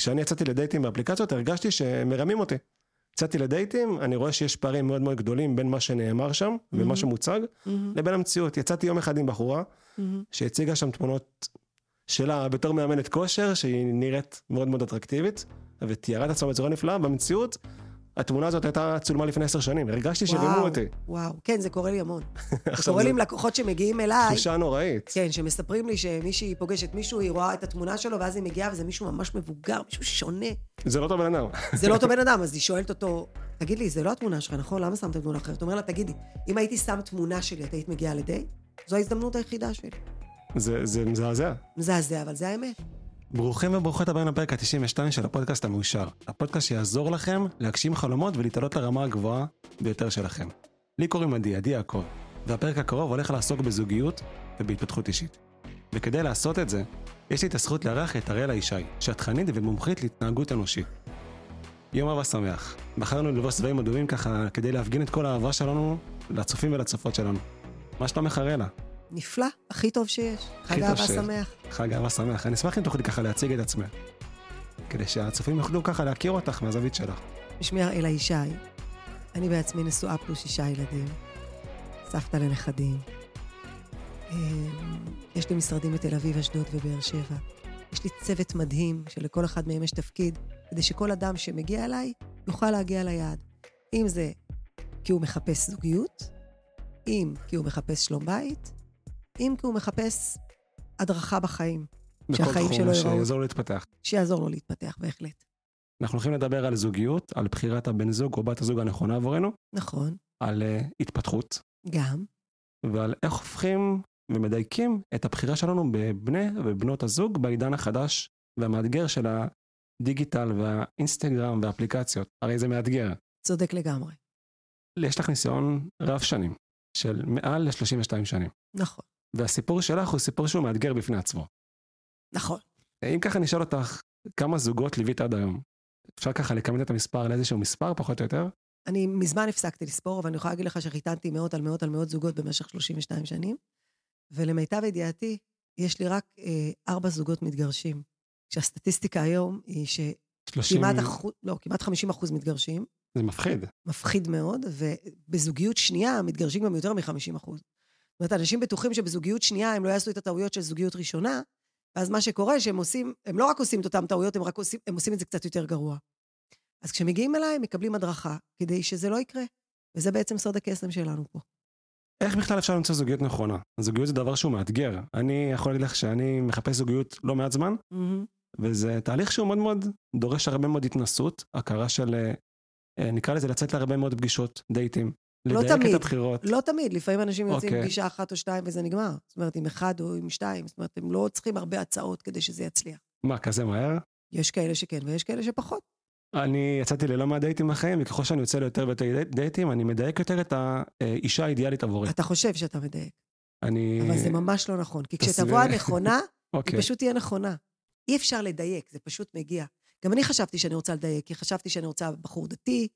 כשאני יצאתי לדייטים באפליקציות, הרגשתי שמרמים אותי. יצאתי לדייטים, אני רואה שיש פערים מאוד מאוד גדולים בין מה שנאמר שם, ומה שמוצג, לבין המציאות. יצאתי יום אחד עם בחורה, שהציגה שם תמונות שלה בתור מאמנת כושר, שהיא נראית מאוד מאוד אטרקטיבית, ותיארה את עצמה בצורה נפלאה, במציאות, התמונה הזאת הייתה צולמה לפני עשר שנים, הרגשתי שרימו אותי. וואו, כן, זה קורה לי המון. זה קורה לי עם לקוחות שמגיעים אליי, תחושה נוראית. כן, שמספרים לי שמישהי פוגשת מישהו, היא רואה את התמונה שלו, ואז היא מגיעה, וזה מישהו ממש מבוגר, מישהו שונה. זה לא אותו בן אדם. זה לא אותו בן אדם, אז היא שואלת אותו, תגיד לי, זה לא התמונה שלך, נכון? למה שמת תמונה אחרת? אומר לה, תגידי, אם הייתי שם תמונה שלי, את היית מגיעה לדייט? זו ההזדמנות היחידה שלי. זה מזעזע. מזעזע, אבל זה האמת. ברוכים וברוכות הבאים לפרק ה-92 של הפודקאסט המאושר. הפודקאסט שיעזור לכם להגשים חלומות ולהתעלות לרמה הגבוהה ביותר שלכם. לי קוראים עדי, עדי יעקב, והפרק הקרוב הולך לעסוק בזוגיות ובהתפתחות אישית. וכדי לעשות את זה, יש לי את הזכות לארח את אריאלה ישי, שטחנית ומומחית להתנהגות אנושית. יום אהבה שמח. בחרנו ללבוש צבעים אדומים ככה כדי להפגין את כל האהבה שלנו לצופים ולצופות שלנו. מה שלומך אריאלה? נפלא, הכי טוב שיש. חג אהבה. שמח. חג אהבה שמח. אני אשמח אם תוכלי ככה להציג את עצמך. כדי שהצופים יוכלו ככה להכיר אותך מהזווית שלך. שמי הראלה ישי, אני בעצמי נשואה פלוס שישה ילדים, סבתא לנכדים. אמ, יש לי משרדים בתל אביב, אשדוד ובאר שבע. יש לי צוות מדהים, שלכל אחד מהם יש תפקיד, כדי שכל אדם שמגיע אליי יוכל להגיע ליעד. אם זה כי הוא מחפש זוגיות, אם כי הוא מחפש שלום בית, אם כי הוא מחפש הדרכה בחיים, שהחיים שלו ייראו, שיעזור לו להתפתח. שיעזור לו להתפתח, בהחלט. אנחנו הולכים לדבר על זוגיות, על בחירת הבן זוג או בת הזוג הנכונה עבורנו, נכון, על uh, התפתחות, גם. ועל איך הופכים ומדייקים את הבחירה שלנו בבני ובנות הזוג בעידן החדש והמאתגר של הדיגיטל והאינסטגרם והאפליקציות. הרי זה מאתגר. צודק לגמרי. יש לך ניסיון רב שנים, של מעל ל-32 שנים. נכון, והסיפור שלך הוא סיפור שהוא מאתגר בפני עצמו. נכון. אם ככה נשאל אותך, כמה זוגות ליווית עד היום? אפשר ככה לכמת את המספר לאיזשהו מספר, פחות או יותר? אני מזמן הפסקתי לספור, אבל אני יכולה להגיד לך שחיתנתי מאות על מאות על מאות זוגות במשך 32 שנים, ולמיטב ידיעתי, יש לי רק אה, ארבע זוגות מתגרשים. כשהסטטיסטיקה היום היא שכמעט 30... אחוז, לא, כמעט 50 אחוז מתגרשים, זה מפחיד. מפחיד מאוד, ובזוגיות שנייה מתגרשים גם יותר מ-50 אחוז. זאת אומרת, אנשים בטוחים שבזוגיות שנייה הם לא יעשו את הטעויות של זוגיות ראשונה, ואז מה שקורה שהם עושים, הם לא רק עושים את אותן טעויות, הם עושים, הם עושים את זה קצת יותר גרוע. אז כשמגיעים אליי, הם מקבלים הדרכה, כדי שזה לא יקרה. וזה בעצם סוד הקסם שלנו פה. איך בכלל אפשר למצוא זוגיות נכונה? זוגיות זה דבר שהוא מאתגר. אני יכול להגיד לך שאני מחפש זוגיות לא מעט זמן, מהמם. וזה תהליך שהוא מאוד מאוד דורש הרבה מאוד התנסות, הכרה של, אה, נקרא לזה לצאת להרבה מאוד פגישות, דייטים, לא לדייק תמיד. את הבחירות. לא תמיד, לפעמים אנשים יוצאים אוקיי. פגישה אחת או שתיים וזה נגמר. זאת אומרת, עם אחד או עם שתיים. זאת אומרת, הם לא צריכים הרבה הצעות כדי שזה יצליח. מה, כזה מהר? יש כאלה שכן ויש כאלה שפחות. אני יצאתי ללא מעט דייטים בחיים, וככל שאני יוצא ליותר ויותר דייט- דייטים, אני מדייק יותר את האישה האידיאלית עבורי. אתה חושב שאתה מדייק, אני... אבל זה ממש לא נכון. כי. כשתבוא הנכונה, היא אוקיי. פשוט תהיה נכונה. אי אפשר לדייק, זה פשוט מגיע. גם אני חשבתי שאני רוצה לדייק, כי חשבתי שאני רוצה בחור דתי.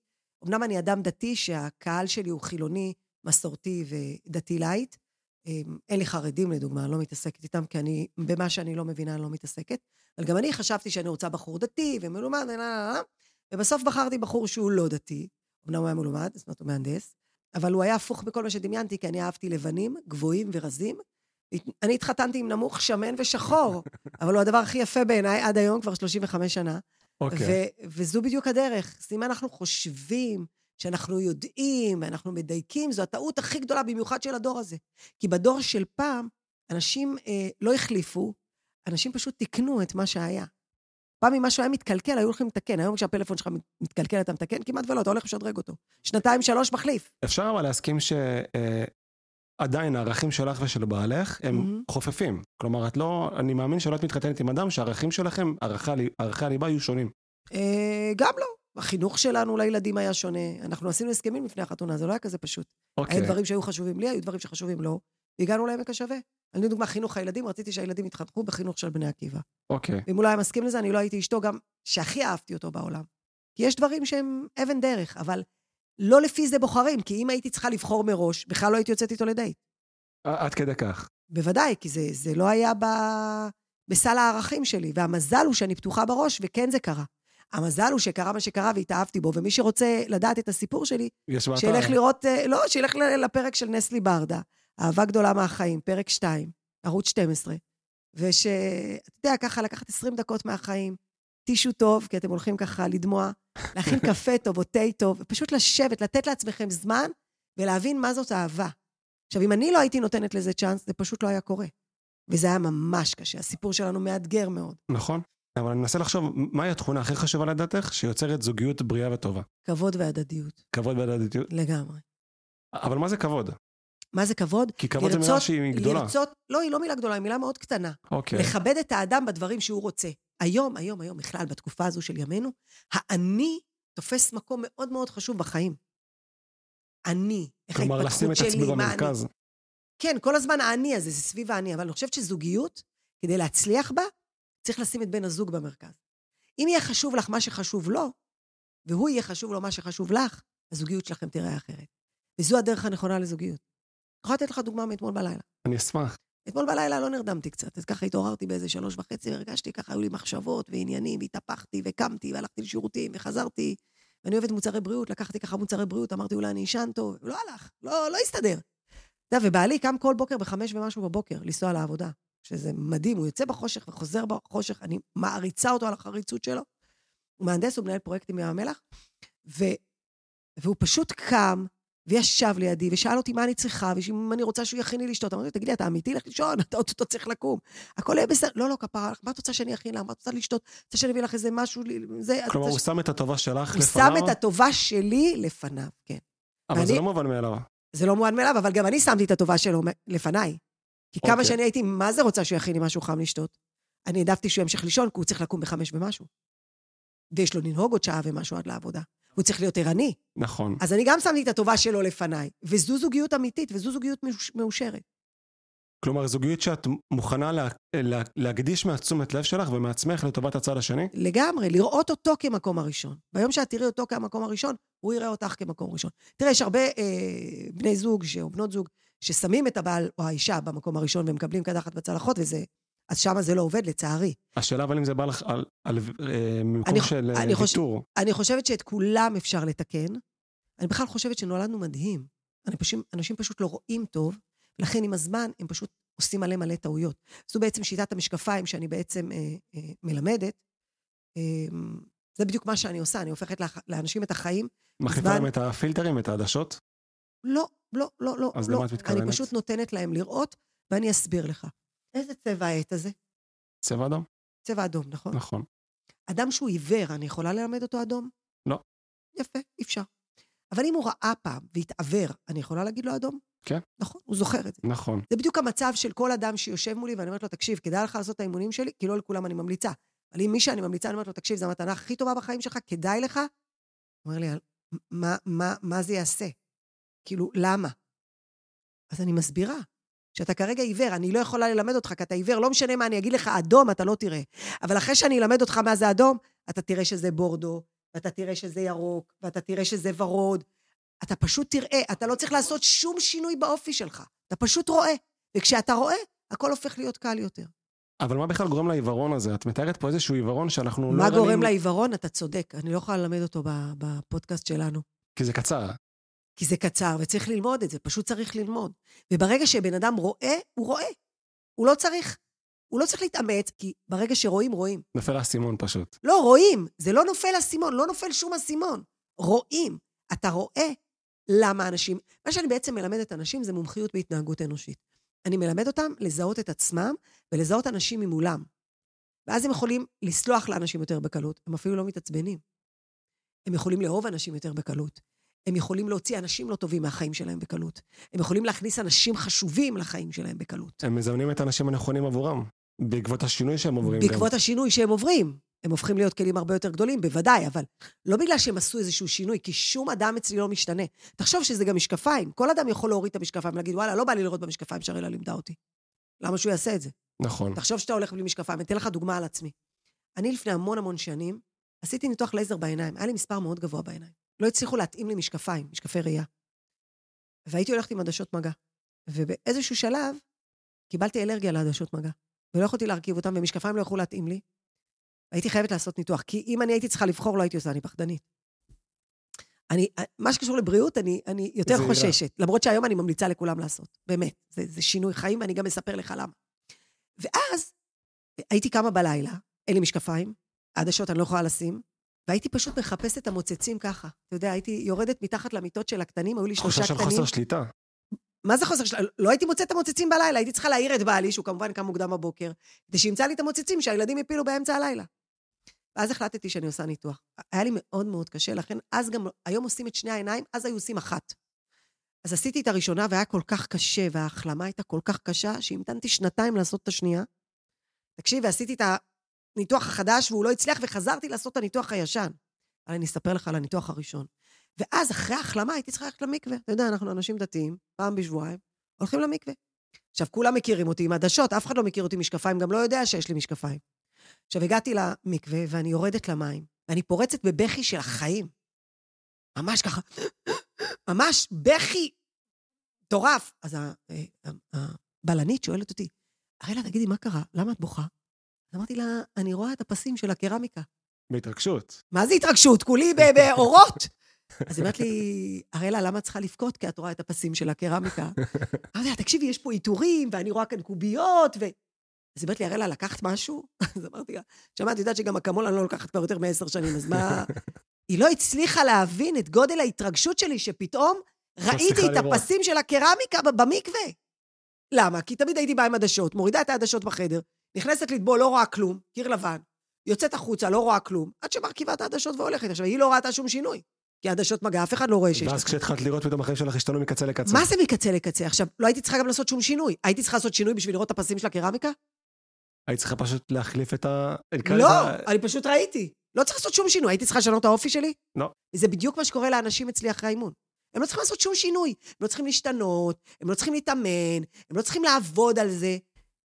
אמנם אני אדם דתי שהקהל שלי הוא חילוני, מסורתי ודתי light. אמ, אין לי חרדים לדוגמה, אני לא מתעסקת איתם, כי אני, במה שאני לא מבינה, אני לא מתעסקת. אבל גם אני חשבתי שאני רוצה בחור דתי ומלומד, לה, לה, לה, ובסוף בחרתי בחור שהוא לא דתי. אמנם הוא היה מלומד, זאת אומרת, הוא מהנדס, אבל הוא היה הפוך בכל מה שדמיינתי, כי אני אהבתי לבנים, גבוהים ורזים. אני התחתנתי עם נמוך, שמן ושחור, אבל הוא הדבר הכי יפה בעיניי עד היום, כבר 35 שנה. אוקיי. ו- וזו בדיוק הדרך. אז אם אנחנו חושבים שאנחנו יודעים ואנחנו מדייקים, זו הטעות הכי גדולה, במיוחד של הדור הזה. כי בדור של פעם, אנשים אה, לא החליפו, אנשים פשוט תיקנו את מה שהיה. פעם אם משהו היה מתקלקל, היו הולכים לתקן. היום כשהפלאפון שלך מתקלקל, אתה מתקן כמעט ולא, אתה הולך לשדרג אותו. שנתיים, שלוש, מחליף. אפשר אבל להסכים שעדיין הערכים שלך ושל בעלך הם. חופפים. כלומר, את לא, אני מאמין שלא את מתחתנת עם אדם שהערכים שלכם, ערכי הלי- ערכי הליבה יהיו שונים. אה, גם לא. החינוך שלנו לילדים היה שונה. אנחנו עשינו הסכמים לפני החתונה, זה לא היה כזה פשוט. אוקיי. היו דברים שהיו חשובים לי, היו דברים שחשובים לו, והגענו לעמק השווה. אני לדוגמה, חינוך הילדים, רציתי שהילדים יתחנכו בחינוך של בני עקיבא. אוקיי. ואם הוא לא היה מסכים לזה, אני לא הייתי אשתו גם שהכי אהבתי אותו בעולם. כי יש דברים שהם אבן דרך, אבל לא לפי זה בוחרים, כי אם הייתי צריכה לבחור מראש, בכלל לא הייתי יוצאת איתו לדייט. עד כדי כך. בוודאי, כי זה, זה לא היה ב... בסל הערכים שלי, והמזל הוא שאני פתוחה בראש, וכן זה קרה. המזל הוא שקרה מה שקרה והתאהבתי בו, ומי שרוצה לדעת את הסיפור שלי. שילך לראות, אה, לא, שילך לפרק של נסלי ברדה, אהבה גדולה מהחיים, פרק 2, ערוץ 12. וש... אתה יודע, ככה לקחת 20 דקות מהחיים, טישו טוב, כי אתם הולכים ככה לדמוע, להכין קפה טוב או תה טוב, ופשוט לשבת, לתת לעצמכם זמן ולהבין מה זאת אהבה. עכשיו, אם אני לא הייתי נותנת לזה צ'אנס, זה פשוט לא היה קורה. וזה היה ממש קשה. הסיפור שלנו מאתגר מאוד. נכון. אבל אני מנסה לחשוב, מהי התכונה הכי חשובה לדעתך, שיוצרת זוגיות בריאה וטובה? כבוד והדדיות, כבוד והדדיות. לגמרי. אבל מה זה כבוד? מה זה כבוד? כי כבוד זו מילה לרצות- שהיא גדולה. לרצות, לא, היא לא מילה גדולה, היא מילה מאוד קטנה. אוקיי. לכבד את האדם בדברים שהוא רוצה. היום, היום, היום, בכלל, בתקופה הזו של ימינו, האני תופס מקום מאוד מאוד חשוב בחיים. אני, איך כלומר, לשים ההתפתחות את שלי, עצמי מה אני. במרכז. כן, כל הזמן האני הזה, זה סביב האני, אבל אני חושבת שזוגיות, כדי להצליח בה, צריך לשים את בן הזוג במרכז. אם יהיה חשוב לך מה שחשוב לו, והוא יהיה חשוב לו מה שחשוב לך, הזוגיות שלכם תראה אחרת. וזו הדרך הנכונה לזוגיות. אני יכולה לתת לך דוגמה מאתמול בלילה. אני אשמח. אתמול בלילה לא נרדמתי קצת, אז ככה התעוררתי באיזה שלוש וחצי, והרגשתי ככה, היו לי מחשבות ועניינים, והתהפכתי וקמתי, והלכתי לשירותים, וחזרתי. ואני אוהבת מוצרי בריאות, לקחתי ככה מוצרי בריאות, אמרתי, אולי אני אשן טוב, לא הלך, לא, לא הסתדר. אתה יודע, ובעלי קם כל בוקר בחמש ומשהו בבוקר, לנסוע לעבודה, שזה מדהים, הוא יוצא בחושך וחוזר בחושך, אני מעריצה אותו על החריצות שלו. הוא מהנדס, הוא מנהל פרויקטים מים המלח, ו... והוא פשוט קם, וישב לידי, ושאל אותי מה אני צריכה, ואם אני רוצה שהוא יכין לי לשתות. אמרתי לו, תגידי, אתה אמיתי? לך לישון, אתה אוטוטו צריך לקום. הכל יהיה בסדר. לא, לא, כפרה, לך, מה את רוצה שאני אכין לך? מה את רוצה לשתות? רוצה שאני אביא לך איזה משהו? זה, כלומר, הוא ש- שם את הטובה שלך הוא לפניו, שם את הטובה שלי לפניו, כן. אבל זה ואני- לא מובן מאליו. זה לא מובן מאליו, אבל גם אני שמתי את הטובה שלו לפניי. כי כמה אוקיי. שאני הייתי, מה זה רוצה שהוא יכין לי משהו חם לשתות? אני העדפתי שהוא ימשיך לישון, כי הוא צריך לקום בחמש ומשהו. ויש לו לנהוג עוד שעה ומשהו עד לעבודה. הוא צריך להיות ערני. נכון. אז אני גם שמתי את הטובה שלו לפניי. וזו זוגיות אמיתית, וזו זוגיות מאוש- מאושרת. כלומר, זוגיות שאת מוכנה לה, לה, להקדיש מהתשומת לב שלך ומעצמך לטובת הצד השני? לגמרי, לראות אותו כמקום הראשון. ביום שאת תראי אותו כמקום הראשון, הוא יראה אותך כמקום ראשון. תראה, יש הרבה אה, בני זוג ש- או בנות זוג ששמים את הבעל או האישה במקום הראשון ומקבלים קדחת בצלחות, וזה... אז שמה זה לא עובד, לצערי. השאלה אבל אם זה בא לך על, על, אה, ממקום של אה, אני חושב- ויתור. אני חושבת שאת כולם אפשר לתקן. אני בכלל חושבת שנולדנו מדהים. פשוט, אנשים פשוט לא רואים טוב, ולכן עם הזמן הם פשוט עושים מלא מלא טעויות. זו בעצם שיטת המשקפיים שאני בעצם אה, אה, מלמדת. אה, זה בדיוק מה שאני עושה, אני הופכת לאח- לאנשים את החיים. מחליפה להם את הפילטרים, את העדשות? לא, לא, לא, לא. אז לא. למה את מתכוונת? אני פשוט נותנת להם לראות, ואני אסביר לך. איזה צבע העט הזה? צבע אדום? צבע אדום, נכון? נכון. אדם שהוא עיוור, אני יכולה ללמד אותו אדום? לא. יפה, אי אפשר. אבל אם הוא ראה פעם והתעוור, אני יכולה להגיד לו אדום? כן. נכון, הוא זוכר את זה. נכון. זה בדיוק המצב של כל אדם שיושב מולי, ואני אומרת לו, תקשיב, כדאי לך לעשות את האימונים שלי, כי לא לכולם אני ממליצה. אבל אם מי שאני ממליצה, אני אומרת לו, תקשיב, זו המתנה הכי טובה בחיים שלך, כדאי לך? הוא אומר לי, מה, מה, מה זה יעשה? כאילו, למה? אז אני מסבירה. שאתה כרגע עיוור, אני לא יכולה ללמד אותך, כי אתה עיוור, לא משנה מה אני אגיד לך, אדום, אתה לא תראה. אבל אחרי שאני אלמד אותך מה זה אדום, אתה תראה שזה בורדו, ואתה תראה שזה ירוק, ואתה תראה שזה ורוד. אתה פשוט תראה, אתה לא צריך לעשות שום שינוי באופי שלך. אתה פשוט רואה. וכשאתה רואה, הכל הופך להיות קל יותר. אבל מה בכלל גורם לעיוורון הזה? את מתארת פה איזשהו עיוורון שאנחנו לא מה גורם לעיוורון? אתה צודק, אני לא יכולה ללמד אותו בפודקאסט שלנו. כי זה קצר. כי זה קצר, וצריך ללמוד את זה, פשוט צריך ללמוד. וברגע שבן אדם רואה, הוא רואה. הוא לא צריך, הוא לא צריך להתאמץ, כי ברגע שרואים, רואים. נופל האסימון פשוט. לא, רואים. זה לא נופל אסימון, לא נופל שום אסימון. רואים. אתה רואה למה אנשים... מה שאני בעצם מלמדת אנשים זה מומחיות בהתנהגות אנושית. אני מלמד אותם לזהות את עצמם ולזהות אנשים ממולם. ואז הם יכולים לסלוח לאנשים יותר בקלות, הם אפילו לא מתעצבנים. הם יכולים לאהוב אנשים יותר בקלות. הם יכולים להוציא אנשים לא טובים מהחיים שלהם בקלות. הם יכולים להכניס אנשים חשובים לחיים שלהם בקלות. הם מזמנים את האנשים הנכונים עבורם, בעקבות השינוי שהם עוברים בעקבות השינוי שהם עוברים. הם הופכים להיות כלים הרבה יותר גדולים, בוודאי, אבל לא בגלל שהם עשו איזשהו שינוי, כי שום אדם אצלי לא משתנה. תחשוב שזה גם משקפיים. כל אדם יכול להוריד את המשקפיים ולהגיד, וואלה, לא בא לי לראות במשקפיים שהרילה לימדה אותי. למה שהוא יעשה את זה? גם. נכון. תחשוב שאתה הולך בלי משקפיים, אני אתן לך דוגמה על עצמי. אני לפני המון המון שנים, עשיתי ניתוח לייזר בעיניים, היה לי מספר מאוד גבוה בעיניים. לא הצליחו להתאים לי משקפיים, משקפי ראייה. והייתי הולכת עם עדשות מגע. ובאיזשהו שלב, קיבלתי אלרגיה לעדשות מגע. ולא יכולתי להרכיב אותם, ומשקפיים לא יכלו להתאים לי. הייתי חייבת לעשות ניתוח, כי אם אני הייתי צריכה לבחור, לא הייתי עושה, אני פחדנית. אני, מה שקשור לבריאות, אני, אני יותר. חוששת. למרות שהיום אני ממליצה לכולם לעשות, באמת. זה, זה שינוי חיים, ואני גם אספר לך למה. ואז הייתי קמה בלילה, אין לי משקפיים, עדשות אני לא יכולה לשים, והייתי פשוט מחפשת את המוצצים ככה. אתה יודע, הייתי יורדת מתחת למיטות של הקטנים, היו לי שלושה תחושה של קטנים. חוסר שליטה. מה זה חוסר של... לא הייתי מוצאת את המוצצים בלילה, הייתי צריכה להעיר את בעלי, שהוא כמובן קם מוקדם בבוקר, כדי שימצא לי את המוצצים שהילדים יפילו באמצע הלילה. ואז החלטתי שאני עושה ניתוח. היה לי מאוד מאוד קשה, לכן אז גם, היום עושים את שני העיניים, אז היו עושים אחת. אז עשיתי את הראשונה והיה כל כך קשה, וההחלמה הייתה כל כך קשה, שהמתנתי שנתיים לעשות את השנייה. תקשיב, ועשיתי את הניתוח החדש והוא לא הצליח, וחזרתי לעשות את הניתוח הישן. אבל אני אספר לך על הניתוח הראשון. ואז, אחרי ההחלמה, הייתי צריכה ללכת למקווה. אתה יודע, אנחנו אנשים דתיים, פעם בשבועיים, הולכים למקווה. עכשיו, כולם מכירים אותי עם עדשות, אף אחד לא מכיר אותי עם משקפיים, גם לא יודע שיש לי משקפיים. עכשיו, הגעתי למקווה, ואני יורדת למים, ואני פורצת בבכי של החיים. ממש ככה, ממש בכי מטורף. אז ה- ה- הבלנית שואלת אותי, אראלה, תגידי, מה קרה? למה את בוכה? אמרתי לה, אני רואה את הפסים של הקרמיקה. בהתרגשות. מה זה התרגשות? כולי באורות. אז היא אומרת לי, אראלה, למה את צריכה לבכות? כי את רואה את הפסים של הקרמיקה. אמרתי לה, תקשיבי, יש פה עיטורים, ואני רואה כאן קוביות, ו... אז היא אומרת לי, אראלה, לקחת משהו? אז אמרתי לה, שמעת, יודעת שגם אקמול אני לא לוקחת כבר יותר מעשר שנים, אז מה... היא לא הצליחה להבין את גודל ההתרגשות שלי, שפתאום ראיתי את. הפסים של הקרמיקה במקווה. למה? כי תמיד הייתי באה עם עדשות, מורידה את העדשות בחדר, נכנסת לטבול, לא רואה כלום, קיר לבן, יוצאת החוצה, לא רואה כלום, עד שמרכיבה את העדשות והולכת. עכשיו, היא לא ראתה שום שינוי, כי העדשות מגע, אף אחד לא רואה שיש ואז. כשהתחלת לראות פתאום החיים שלך השתנו מקצה לקצה. מה זה מקצה לקצה? עכשיו, לא הייתי צריכה גם לעשות שום שינוי. הייתי צריכה לעשות שינוי בשביל לראות את הפסים של הקרמיקה? היית צריכה פשוט להחליף את ה... לא, לזה- אני פשוט ראיתי. לא צריך לעשות שום שינוי. הייתי צריכה לשנות את האופי שלי? לא. זה בדיוק מה שקורה לאנשים אצלי אחרי האימון. הם לא צריכים לעשות שום שינוי. הם לא צריכים להשתנות, הם לא צריכים להתאמן, הם לא צריכים לעבוד על זה.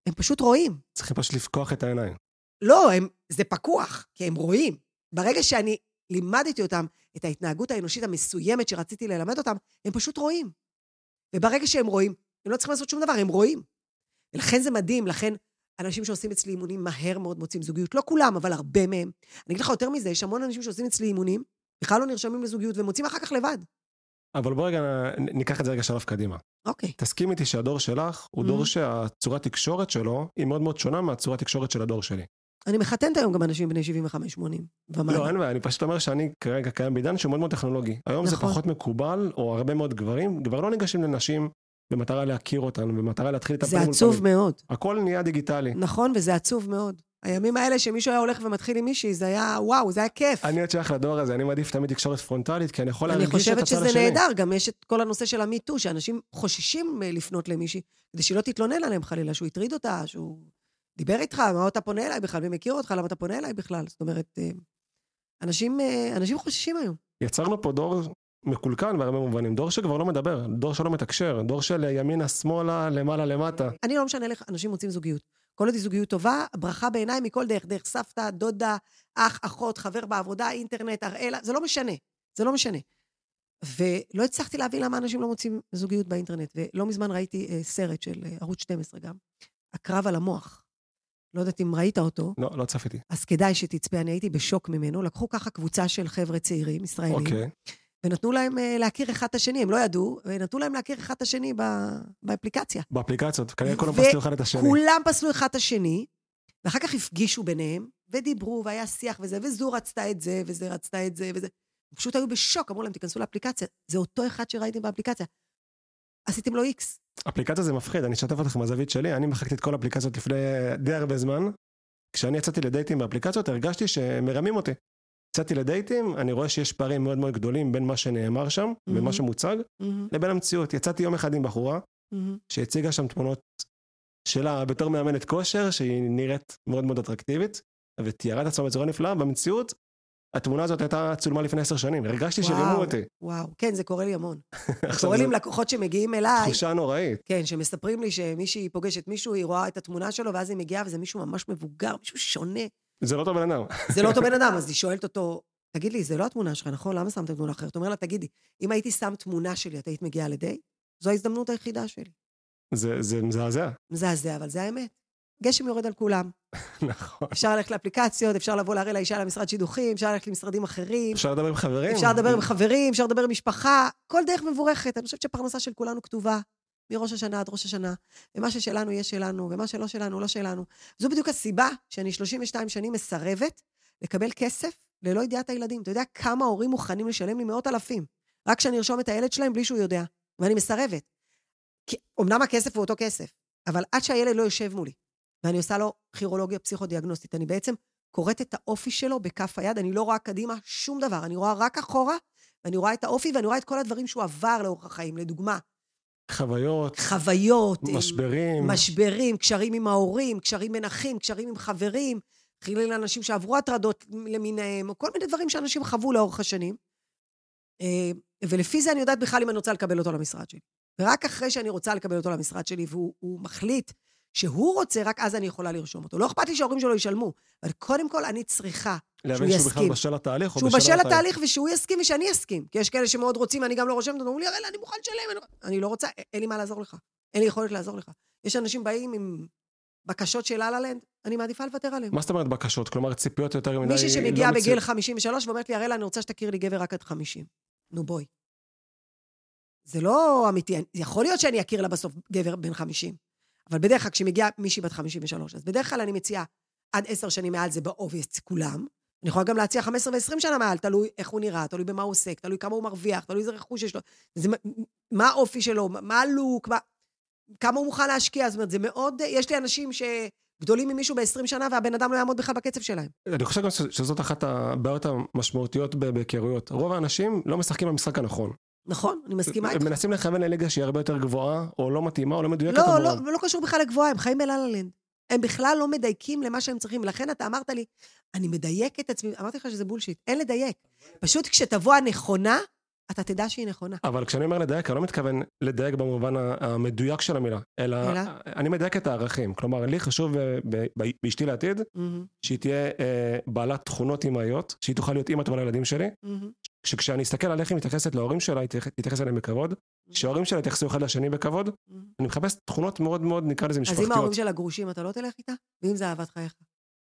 הם פשוט רואים. צריכים פשוט לפקוח את העיניים. לא, הם, זה פקוח, כי הם רואים. ברגע שאני לימדתי אותם את ההתנהגות האנושית המסוימת שרציתי ללמד אותם, הם פשוט רואים. וברגע שהם רואים, הם לא צריכים לעשות שום דבר, הם רואים. ולכן זה מדהים, לכן אנשים שעושים אצלי אימונים מהר מאוד מוצאים זוגיות. לא כולם, אבל הרבה מהם. אני אגיד לך יותר מזה, יש המון אנשים שעושים אצלי אימונים, בכלל לא נרשמים לזוגיות, ומוצאים אחר כך לבד. אבל בוא רגע ניקח את זה רגע שלב קדימה. אוקיי. תסכים איתי שהדור שלך הוא Mhm. דור שהצורת תקשורת שלו היא מאוד מאוד שונה מהצורת תקשורת של הדור שלי. אני מחתנת היום גם אנשים בני 75-80 ומעלה. לא, אין בעיה, אני פשוט אומר שאני כרגע קיים בעידן שהוא מאוד מאוד טכנולוגי. היום זה נכון. פחות מקובל, או הרבה מאוד גברים, כבר לא ניגשים לנשים במטרה להכיר אותן, במטרה להתחיל את זה הפנים מול עצוב. מאוד. הכל נהיה דיגיטלי. נכון, וזה עצוב מאוד. הימים האלה שמישהו היה הולך ומתחיל עם מישהי, זה היה, וואו, זה היה כיף. אני עוד שייך לדור הזה, אני מעדיף תמיד תקשורת פרונטלית, כי אני יכול אני להרגיש את חושבת הצד שזה השני. נהדר, גם יש את כל הנושא של המיטו, שאנשים חוששים אה, לפנות למישהי, כדי שהיא לא תתלונן עליהם חלילה, שהוא הטריד אותה, שהוא דיבר איתך, מה אתה פונה אליי בכלל, מי מכיר אותך, למה אתה פונה אליי בכלל? זאת אומרת, אה, אנשים, אה, אנשים חוששים היום. יצרנו פה דור מקולקל בהרבה מובנים, דור שכבר לא מדבר, דור שלא מתקשר, דור של ימינה, שמאלה, למעלה, למטה. אני לא משנה איך אנשים מוצאים זוגיות. כל עוד היא זוגיות טובה, ברכה בעיניי מכל דרך, דרך סבתא, דודה, אח, אחות, חבר בעבודה, אינטרנט, אראלה, זה לא משנה. זה לא משנה. ולא הצלחתי להבין למה אנשים לא מוצאים זוגיות באינטרנט. ולא מזמן ראיתי אה, סרט של אה, ערוץ 12 גם, הקרב על המוח. לא יודעת אם ראית אותו, לא, לא צפיתי. אז כדאי שתצפה, אני הייתי בשוק ממנו. לקחו ככה קבוצה של חבר'ה צעירים, ישראלים, אוקיי. ונתנו להם אה, להכיר אחד את השני, הם לא ידעו, ונתנו להם להכיר אחד את השני ב- באפליקציה. באפליקציות, כנראה כולם פסלו אחד את השני. כולם פסלו אחד את השני, ואחר כך הפגישו ביניהם, ודיברו, והיה שיח וזה, וזו רצתה את זה, וזה רצתה את זה, וזה. הם פשוט היו בשוק, אמרו להם, תיכנסו לאפליקציה. זה אותו אחד שראיתם באפליקציה. עשיתם לו איקס. אפליקציה זה מפחיד, אני אשתף אותך מהזווית שלי, אני מחקתי את כל האפליקציות לפני די הרבה זמן. כשאני יצאתי לדייטים באפליקציות, הרגשתי שמרמים אותי. יצאתי לדייטים, אני רואה שיש פערים מאוד מאוד גדולים בין מה שנאמר שם, Mhm. ומה שמוצג, לבין המציאות. יצאתי יום אחד עם בחורה, שהציגה שם תמונות שלה בתור מאמנת כושר, שהיא נראית מאוד מאוד אטרקטיבית, ותיארה את עצמה בצורה נפלאה, במציאות, התמונה הזאת הייתה צולמה לפני עשר שנים, הרגשתי שרימו אותי. וואו, כן, זה קורה לי המון. זה קורה לי עם לקוחות שמגיעים אליי, תחושה נוראית. כן, שמספרים לי שמישהי פוגשת מישהו, היא רואה את התמונה שלו, ואז היא מגיעה, וזה מישהו ממש מבוגר, מישהו שונה. זה לא אותו בן אדם. זה לא אותו בן אדם, אז היא שואלת אותו, תגיד לי, זה לא התמונה שלך, נכון? למה שמת תמונה אחרת? הוא אומר לה, תגידי, אם הייתי שם תמונה שלי, את היית מגיעה לדי? זו ההזדמנות היחידה שלי. זה זה מזעזע. מזעזע, אבל זה האמת. גשם יורד על כולם. נכון. אפשר ללכת לאפליקציות, אפשר לבוא להראה לאישה למשרד שידוכים, אפשר ללכת למשרדים אחרים, אפשר לדבר עם חברים? אפשר לדבר עם חברים, אפשר לדבר עם משפחה, כל דרך מבורכת. אני חושבת שהפרנסה של כולנו כתובה, מראש השנה עד ראש השנה, ומה ששלנו יהיה שלנו, ומה שלא שלנו לא שלנו. זו בדיוק הסיבה שאני 32 שנים מסרבת לקבל כסף ללא ידיעת הילדים. אתה יודע כמה הורים מוכנים לשלם לי מאות אלפים, רק כשאני ארשום את הילד שלהם בלי שהוא יודע, ואני מסרבת. כי אמנם הכסף הוא אותו כסף, אבל עד שהילד לא יושב מולי, ואני עושה לו כירולוגיה פסיכודיאגנוסטית, אני בעצם קוראת את האופי שלו בכף היד, אני לא רואה קדימה שום דבר, אני רואה רק אחורה, ואני רואה את האופי, ואני רואה את כל הדברים שהוא עבר לאורך החיים. לדוגמה, חוויות, חוויות, משברים. משברים, קשרים עם ההורים, קשרים בין אחים, קשרים עם חברים, חילול אנשים שעברו הטרדות למיניהם, או כל מיני דברים שאנשים חוו לאורך השנים. אה, ולפי זה אני יודעת בכלל אם אני רוצה לקבל אותו למשרד שלי. ורק אחרי שאני רוצה לקבל אותו למשרד שלי, והוא מחליט שהוא רוצה, רק אז אני יכולה לרשום אותו. לא אכפת לי שההורים שלו ישלמו, אבל קודם כל אני צריכה שהוא להבין שהוא בכלל יסכים. בשל לתהליך או שהוא בשל בשל התהליך. ושהוא יסכים ושאני אסכים. כי יש כאלה שמאוד רוצים, אני גם לא רושמת, אומרים לי, הראל, אני מוכן לשלם. אני... אני לא רוצה, אין לי מה לעזור לך. אין לי יכולת לעזור לך. יש אנשים באים עם בקשות של לה לנד, אני מעדיפה לוותר עליהם. מה זאת אומרת בקשות? כלומר, ציפיות יותר מדי... מישהי שמגיעה לא בגיל מציאות. 53 ואומרת לי, הראל, אני רוצה שתכיר לי גבר רק עד 50. נו, בואי. זה לא אמיתי. יכול להיות שאני אכיר לה בסוף גבר בן 50, אבל בדרך כלל כשמגיעה מישהי בת 53, אז בדרך כלל אני מציעה עד 10 שנים מעל זה באובייסט כולם. אני יכולה גם להציע 15 ו-20 שנה מעל, תלוי איך הוא נראה, תלוי במה הוא עוסק, תלוי כמה הוא מרוויח, תלוי איזה רכוש יש לו. זה, מה- האופי שלו, מה הלוק, מה, כמה הוא מוכן להשקיע. זאת אומרת, זה מאוד... יש לי אנשים שגדולים ממישהו ב-20 שנה והבן אדם לא יעמוד בכלל בקצב שלהם. אני חושב גם ש- שזאת אחת הבעיות המשמעותיות בהיכרויות. רוב האנשים לא משחקים במשחק הנכון. נכון, אני מסכימה איתך. הם מנסים לכוון לליגה שהיא הרבה יותר גבוהה, או לא מתאימה, או לא מדויקת לא. לא, לא קשור בכלל לגבוהה, הם חיים בלה-לה-לנד. הם בכלל לא מדייקים למה שהם צריכים. ולכן אתה אמרת לי, אני מדייק את עצמי, אמרתי לך שזה בולשיט, אין לדייק. פשוט כשתבוא הנכונה, אתה תדע שהיא נכונה. אבל כשאני אומר לדייק, אני לא מתכוון לדייק במובן המדויק של המילה, אלא אלא? אני מדייק את הערכים. כלומר, לי חשוב אה, באשתי לעתיד, מהמם, שהיא תהיה אה, בעלת תכונות אימהיות, שהיא תוכל להיות אימא טובה לילדים שלי, מהמם, שכשאני אסתכל על איך היא מתייחסת להורים שלה, היא תתייח- תתייחס אליהם בכבוד, שההורים שלה יתייחסו אחד לשני בכבוד, מהמם. אני מחפש תכונות מאוד מאוד, נקרא לזה אז אם ההורים משפחתיות. שלה גרושים, אתה לא תלך איתה? ואם זה אהבת חייך?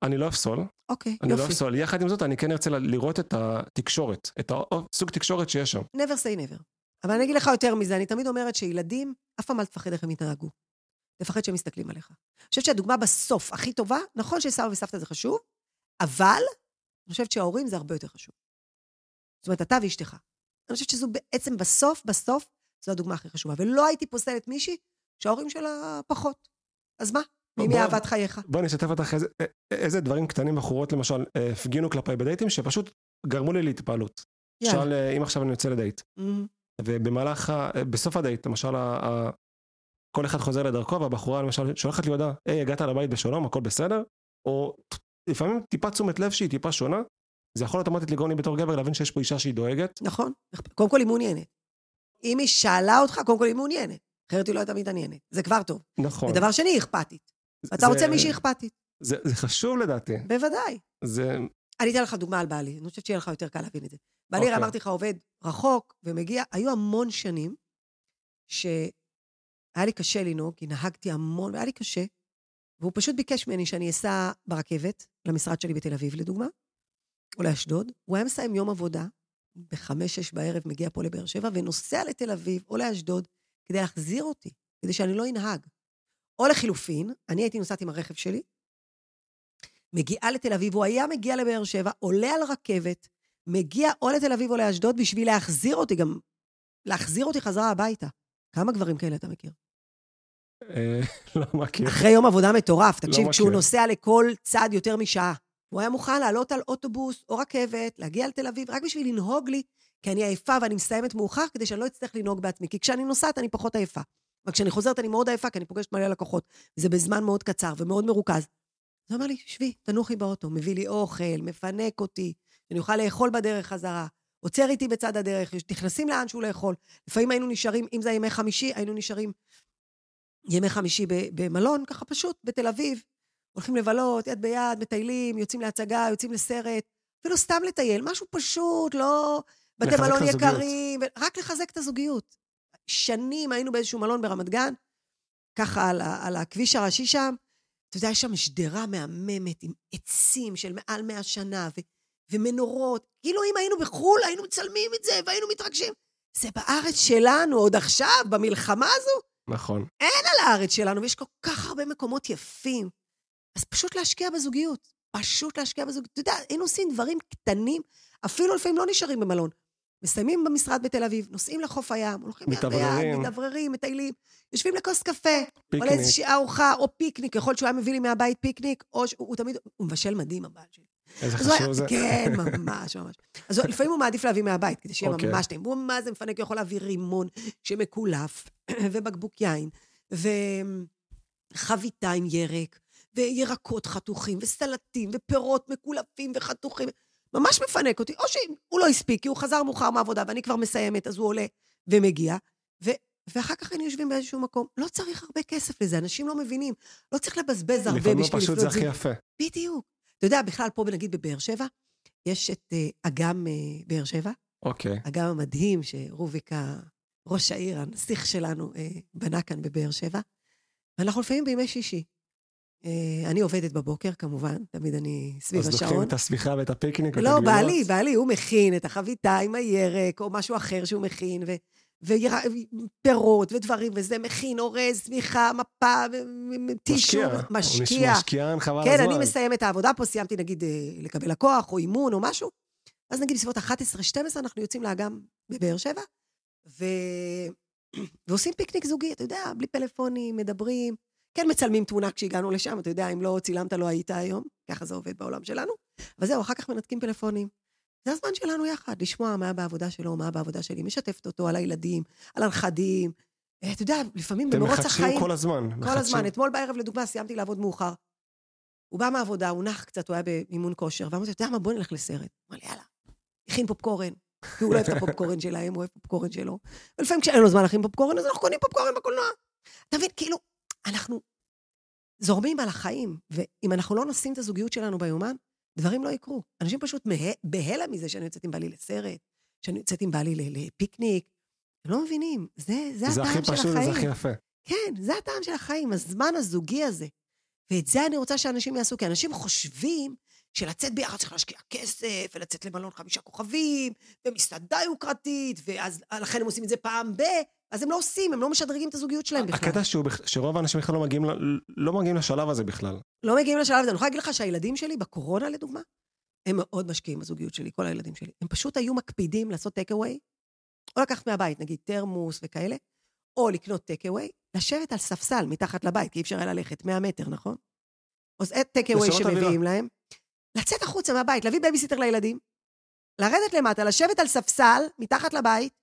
אני לא אפסול, אוקיי, אני לא יופי. אפסול. יחד עם זאת, אני כן ארצה לראות את התקשורת, את הסוג תקשורת שיש שם. never say never. אבל אני אגיד לך יותר מזה, אני תמיד אומרת שילדים, אף פעם אל תפחד איך הם יתנהגו. תפחד שהם מסתכלים עליך. אני חושבת שהדוגמה בסוף הכי טובה, נכון שסבא וסבתא זה חשוב, אבל אני חושבת שההורים זה הרבה יותר חשוב. זאת אומרת, אתה ואשתך. אני חושבת שזו בעצם בסוף, בסוף, זו הדוגמה הכי חשובה. ולא הייתי פוסלת מישהי שההורים שלה פחות. אז מה? ואם היא בוא- אהבת חייך? בואי אני אשתף אותך איזה, איזה דברים קטנים בחורות למשל אה, הפגינו כלפיי בדייטים שפשוט גרמו לי להתפעלות. למשל, אה, אם עכשיו אני יוצא לדייט. ובמהלך, אה, בסוף הדייט, למשל, ה- כל אחד חוזר לדרכו, והבחורה למשל שולחת לי הודעה, היי, הגעת לבית בשלום, הכל בסדר? או לפעמים טיפה תשומת לב שהיא טיפה שונה, זה יכול אוטומטית לגרום לי בתור גבר להבין שיש פה אישה שהיא דואגת. נכון. קודם כל היא מעוניינת. אם היא שאלה אותך, קודם כל היא מעוניינת. אחרת היא לא הייתה מתעניינת. זה כבר טוב. נכון. ודבר שני, היא אכפתית. אתה רוצה מישהי אכפתית. זה, זה חשוב לדעתי. בוודאי. זה, אני אתן לך דוגמה על בעלי, אני חושבת שיהיה לך יותר קל להבין את זה. בעלי, אוקיי. אמרתי לך, עובד רחוק ומגיע, היו המון שנים שהיה לי קשה לנהוג, כי נהגתי המון, והיה לי קשה, והוא פשוט ביקש ממני שאני אסע ברכבת למשרד שלי בתל אביב, לדוגמה, או לאשדוד. הוא היה מסיים יום עבודה, בחמש-שש בערב מגיע פה לבאר שבע, ונוסע לתל אביב או לאשדוד כדי להחזיר אותי, כדי שאני לא אנהג. או לחילופין, אני הייתי נוסעת עם הרכב שלי, מגיעה לתל אביב, הוא היה מגיע לבאר שבע, עולה על רכבת, מגיע או לתל אביב או לאשדוד בשביל להחזיר אותי, גם להחזיר אותי חזרה הביתה. כמה גברים כאלה אתה מכיר? אה, לא מכיר. אחרי יום עבודה מטורף, לא תקשיב, כשהוא. נוסע לכל צד יותר משעה, הוא היה מוכן לעלות על אוטובוס או רכבת, להגיע לתל אביב, רק בשביל לנהוג לי, כי אני עייפה ואני מסיימת מאוחר, כדי שאני לא אצטרך לנהוג בעצמי. כי כשאני נוסעת אני פחות עייפה. אבל כשאני חוזרת אני מאוד עייפה, כי אני פוגשת מלא לקוחות. זה בזמן מאוד קצר ומאוד מרוכז. אז הוא אומר לי, שבי, תנוחי באוטו, מביא לי אוכל, מפנק אותי, שאני אוכל לאכול בדרך חזרה, עוצר איתי בצד הדרך, נכנסים לאנשהו לאכול. לפעמים היינו נשארים, אם זה ימי חמישי, היינו נשארים ימי חמישי במלון, ככה פשוט, בתל אביב. הולכים לבלות, יד ביד, מטיילים, יוצאים להצגה, יוצאים לסרט, אפילו סתם לטייל, משהו פשוט, לא בתי מלון. יקרים, ו- רק לחזק את הזוגיות. שנים היינו באיזשהו מלון ברמת גן, ככה על, על הכביש הראשי שם, אתה יודע, יש שם שדרה מהממת עם עצים של מעל מאה שנה, ו- ומנורות. כאילו אם היינו בחו"ל, היינו מצלמים את זה והיינו מתרגשים. זה בארץ שלנו, עוד עכשיו, במלחמה הזו. נכון. אין על הארץ שלנו, ויש כל כך הרבה מקומות יפים. אז פשוט להשקיע בזוגיות. פשוט להשקיע בזוגיות. אתה יודע, היינו עושים דברים קטנים, אפילו לפעמים לא נשארים במלון. מסיימים במשרד בתל אביב, נוסעים לחוף הים, הולכים יד ביד, מתאווררים. מטיילים, יושבים לכוס קפה, או פיקניק. לאיזושהי ארוחה, או פיקניק, יכול שהוא היה מביא לי מהבית פיקניק, או שהוא הוא תמיד, הוא מבשל מדהים, הבעל שלי. איזה הוא היה- חשוב זה. כן, ממש, ממש. אז לפעמים הוא מעדיף להביא מהבית, כדי שיהיה אוקיי. ממש טעים. הוא מה זה מפנק, הוא יכול להביא רימון שמקולף, ובקבוק יין, וחביתה עם ירק, וירקות חתוכים, וסלטים, ופירות מקולפים וחתוכים. ממש מפנק אותי. או שהוא לא הספיק, כי הוא חזר מאוחר מהעבודה, ואני כבר מסיימת, אז הוא עולה ומגיע. ו... ואחר כך היינו יושבים באיזשהו מקום. לא צריך הרבה כסף לזה, אנשים לא מבינים. לא צריך לבזבז הרבה לפעמים בשביל פשוט זה הכי. יפה. בדיוק. אתה יודע, בכלל, פה נגיד בבאר שבע, יש את אה, אגם אה, באר שבע, אוקיי. אגם המדהים שרוביקה, ראש העיר, הנסיך שלנו, אה, בנה כאן בבאר שבע. ואנחנו לפעמים בימי שישי. אה, אני עובדת בבוקר, כמובן, תמיד אני סביב אז לוקחים השעון. את השמיכה ואת הפיקניק ואת לא, הגלילות. בעלי, בעלי, הוא מכין את החביתה עם הירק, או משהו אחר שהוא מכין, ו... ופירות ודברים, וזה מכין, אורז, צמיחה, מפה, טישו, משקיע. משקיע. משקיען חבל כן, הזמן. אני מסיימת את העבודה פה, סיימתי נגיד אה, לקבל לקוח, או אימון, או משהו. אז נגיד בסביבות 11-12 אנחנו יוצאים לאגם בבאר שבע, ו... ועושים פיקניק זוגי, אתה יודע, בלי פלאפונים, מדברים. כן, מצלמים תמונה כשהגענו לשם, אתה יודע, אם לא צילמת, לא היית היום. ככה זה עובד בעולם שלנו. אבל זהו, אחר כך מנתקים פלאפונים. זה הזמן שלנו יחד, לשמוע מה בעבודה שלו, מה בעבודה שלי, משתפת אותו על הילדים, על הנכדים. אה, אתה יודע, לפעמים אתם במרוץ מחדשים החיים... כל הזמן. כל מחדשים. הזמן. אתמול בערב, לדוגמה, סיימתי לעבוד מאוחר. הוא בא מהעבודה, הוא נח קצת, הוא היה באימון כושר, ואמרתי אתה יודע מה, בוא נלך לסרט. אמר לי, יאללה. הכין פופקורן. כי הוא לא אוהב את הפופקורן שלהם, הוא אוהב פופקורן שלו. ולפעמים כשאין לו זמן להכין פופקורן, אז אנחנו קונים פופקורן בקולנוע. אתה מבין, כאילו, אנחנו זורמים על החיים, ואם אנחנו לא נשים את הזוגיות שלנו ביומן, דברים לא יקרו. אנשים פשוט בהלם מזה שאני יוצאת עם בעלי לסרט, שאני יוצאת עם בעלי לפיקניק. הם לא מבינים, זה, זה זה הכי הטעם של פשוט החיים. הכי יפה. כן, זה הטעם של החיים, הזמן הזוגי הזה. ואת זה אני רוצה שאנשים יעשו, כי אנשים חושבים שלצאת ביחד צריך להשקיע כסף, ולצאת למלון חמישה כוכבים, ומסעדה יוקרתית, ואז לכן הם עושים את זה פעם ב... אז הם לא עושים, הם לא משדרגים את הזוגיות שלהם בכלל. הקטע שהוא, שרוב האנשים בכלל לא מגיעים, לא מגיעים לשלב הזה בכלל. לא מגיעים לשלב הזה. אני יכולה להגיד לך שהילדים שלי, בקורונה לדוגמה, הם מאוד משקיעים בזוגיות שלי, כל הילדים שלי. הם פשוט היו מקפידים לעשות אווי, או לקחת מהבית, נגיד תרמוס וכאלה, או לקנות אווי, לשבת על ספסל מתחת לבית, כי אי אפשר היה ללכת 100 מטר, נכון? אז take away. שמביאים להם, לצאת החוצה מהבית, להביא בייביסיטר לילדים, לרדת למטה, לשבת על ספסל מתחת לבית,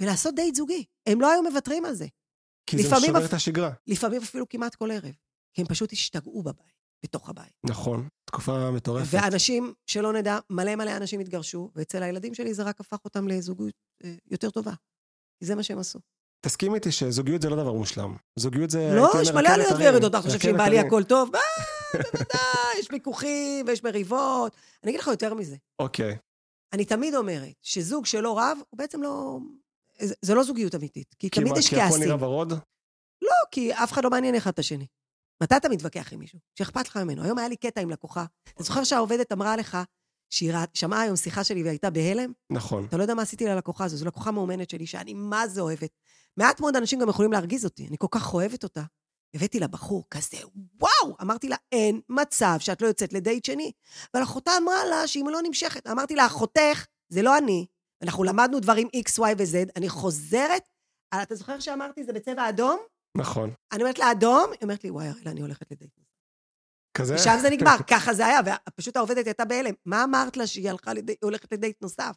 ולעשות דייט זוגי. הם לא היו מוותרים על זה. כי זה משבר אפ- את השגרה. לפעמים אפילו כמעט כל ערב. כי הם פשוט השתגעו בבית, בתוך הבית. נכון. תקופה מטורפת. ואנשים, שלא נדע, מלא מלא אנשים התגרשו, ואצל הילדים שלי זה רק הפך אותם לזוגיות אה, יותר טובה. זה מה שהם עשו. תסכים איתי שזוגיות זה לא דבר מושלם. זוגיות זה... לא, יש מלא עליות. וירידות, אתה חושב שעם בעלי. הכל טוב? אה, בוודאי, יש ויכוחים ויש מריבות. אני אגיד לך יותר מזה. אוקיי. אני תמיד אומרת שזוג שלא רב, הוא בעצם לא... זה- לא זוגיות אמיתית. כי כי תמיד מה, יש כי הכל כעסים. נראה ורוד? לא, כי אף אחד לא מעניין אחד את השני. מתי אתה מתווכח עם מישהו? שאכפת לך ממנו. היום היה לי קטע עם לקוחה. אתה זוכר שהעובדת אמרה לך שהיא שמעה היום שיחה שלי והייתה בהלם? נכון. אתה לא יודע מה עשיתי ללקוחה הזו, זו לקוחה מאומנת שלי, שאני מה זה אוהבת. מעט מאוד אנשים גם יכולים להרגיז אותי, אני כל כך אוהבת אותה. הבאתי לה בחור כזה, וואו! אמרתי לה, אין מצב שאת לא יוצאת לדייט שני. אבל אחותה אמרה לה שאם לא נמשכת, אמרתי לה, אחותך, זה לא אני. אנחנו למדנו דברים X, Y ו-Z, אני חוזרת, אתה זוכר שאמרתי זה בצבע אדום? נכון. אני אומרת לה, אדום? היא אומרת לי, וואי, הראלה, אני הולכת לדייט. כזה? ושם זה נגמר, ככה זה היה, ופשוט העובדת הייתה בהלם. מה אמרת לה שהיא הלכה לדייט, הולכת לדייט נוסף?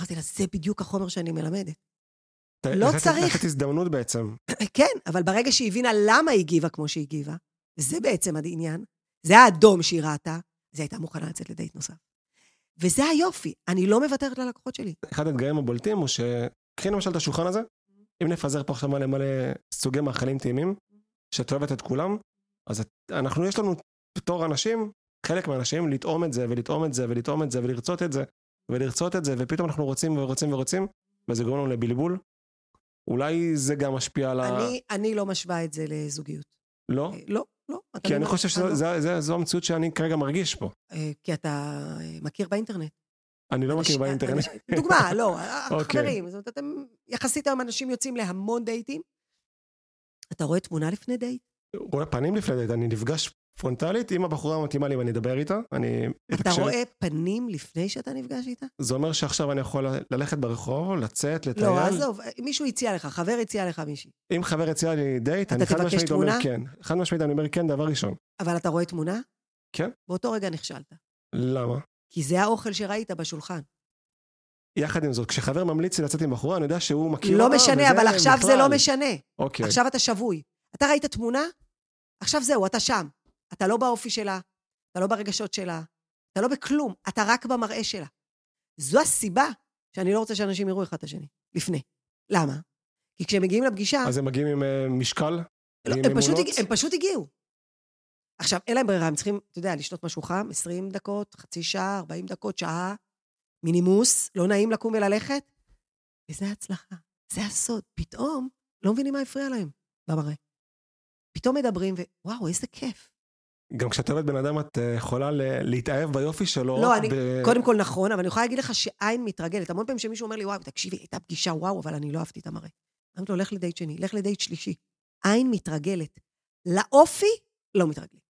אמרתי לה, זה בדיוק החומר שאני מלמדת. ת- לא לתת- צריך. לתת הזדמנות בעצם. כן, אבל ברגע שהיא הבינה למה היא הגיבה כמו שהיא הגיבה, וזה בעצם העניין, זה האדום שהיא ראתה, אז היא הייתה מוכנה לצאת לדייט נוסף. וזה היופי, אני לא מוותרת ללקוחות שלי. אחד האתגרים הבולטים הוא ש... קחי למשל את השולחן הזה, אם נפזר פה עכשיו מלא מלא סוגי מאכלים טעימים, שאת אוהבת את כולם, אז את... אנחנו, יש לנו בתור אנשים, חלק מהאנשים, לטעום את זה ולטעום את זה ולטעום את זה ולרצות את זה ולרצות את זה, ופתאום אנחנו רוצים ורוצים ורוצים, וזה גורם לנו לבלבול. אולי זה גם משפיע על ה... אני, אני לא משווה את זה לזוגיות. לא? אה, לא, לא. כי לא- אני חושב לא. שזו המציאות שאני כרגע מרגיש פה. אה, כי אתה אה, מכיר באינטרנט. אני לא מכיר באינטרנט. אנשים- דוגמה, לא, אוקיי. חברים. זאת אומרת, אתם, יחסית היום אנשים יוצאים להמון דייטים. אתה רואה תמונה לפני דייט? רואה פנים לפני דייט, אני נפגש פרונטלית עם הבחורה המתאימה לי ואני אדבר איתה. אני אתה אתקשר. רואה פנים לפני שאתה נפגש איתה? זה אומר שעכשיו אני יכול ללכת ברחוב, לצאת, לטייל. לא, עזוב, מישהו הציע לך, חבר הציע לך מישהי. אם חבר הציע לי דייט, אתה אני חד משמעית אומר? כן. חד משמעית אני אומר כן, דבר ראשון. אבל אתה רואה תמונה? כן. באותו רגע נכשלת. למה? כי זה האוכל שראית בשולחן. יחד עם זאת, כשחבר ממליץ לי לצאת עם בחורה, אני יודע שהוא מכיר לא אותה. משנה, וזה אבל עכשיו זה בכלל. לא משנה. אוקיי. עכשיו אתה שבוי. אתה ראית תמונה? עכשיו זהו, אתה שם. אתה לא באופי שלה, אתה לא ברגשות שלה, אתה לא בכלום, אתה רק במראה שלה. זו הסיבה שאני לא רוצה שאנשים יראו אחד את השני, לפני. למה? כי כשהם מגיעים לפגישה, אז הם מגיעים עם אה, משקל? לא, עם הם, פשוט, הם פשוט הגיעו. עכשיו, אין להם ברירה, הם צריכים, אתה יודע, לשתות משהו חם, 20 דקות, חצי שעה, 40 דקות, שעה, מינימוס, לא נעים לקום וללכת. וזה ההצלחה, זה הסוד. פתאום לא מבינים מה הפריע להם במראה. פתאום מדברים, ווואו, איזה כיף. גם כשאת אוהבת בן אדם, את אה, יכולה להתאהב ביופי שלו. לא, אני, ב- קודם כל נכון, אבל אני יכולה להגיד לך שעין מתרגלת. המון פעמים שמישהו אומר לי, וואו, תקשיבי, הייתה פגישה, וואו, אבל אני לא אהבתי את המראה. אמרתי לו, לך לדייט שני, לך לדייט שלישי. עין מתרגלת. לאופי, לא מתרגלים.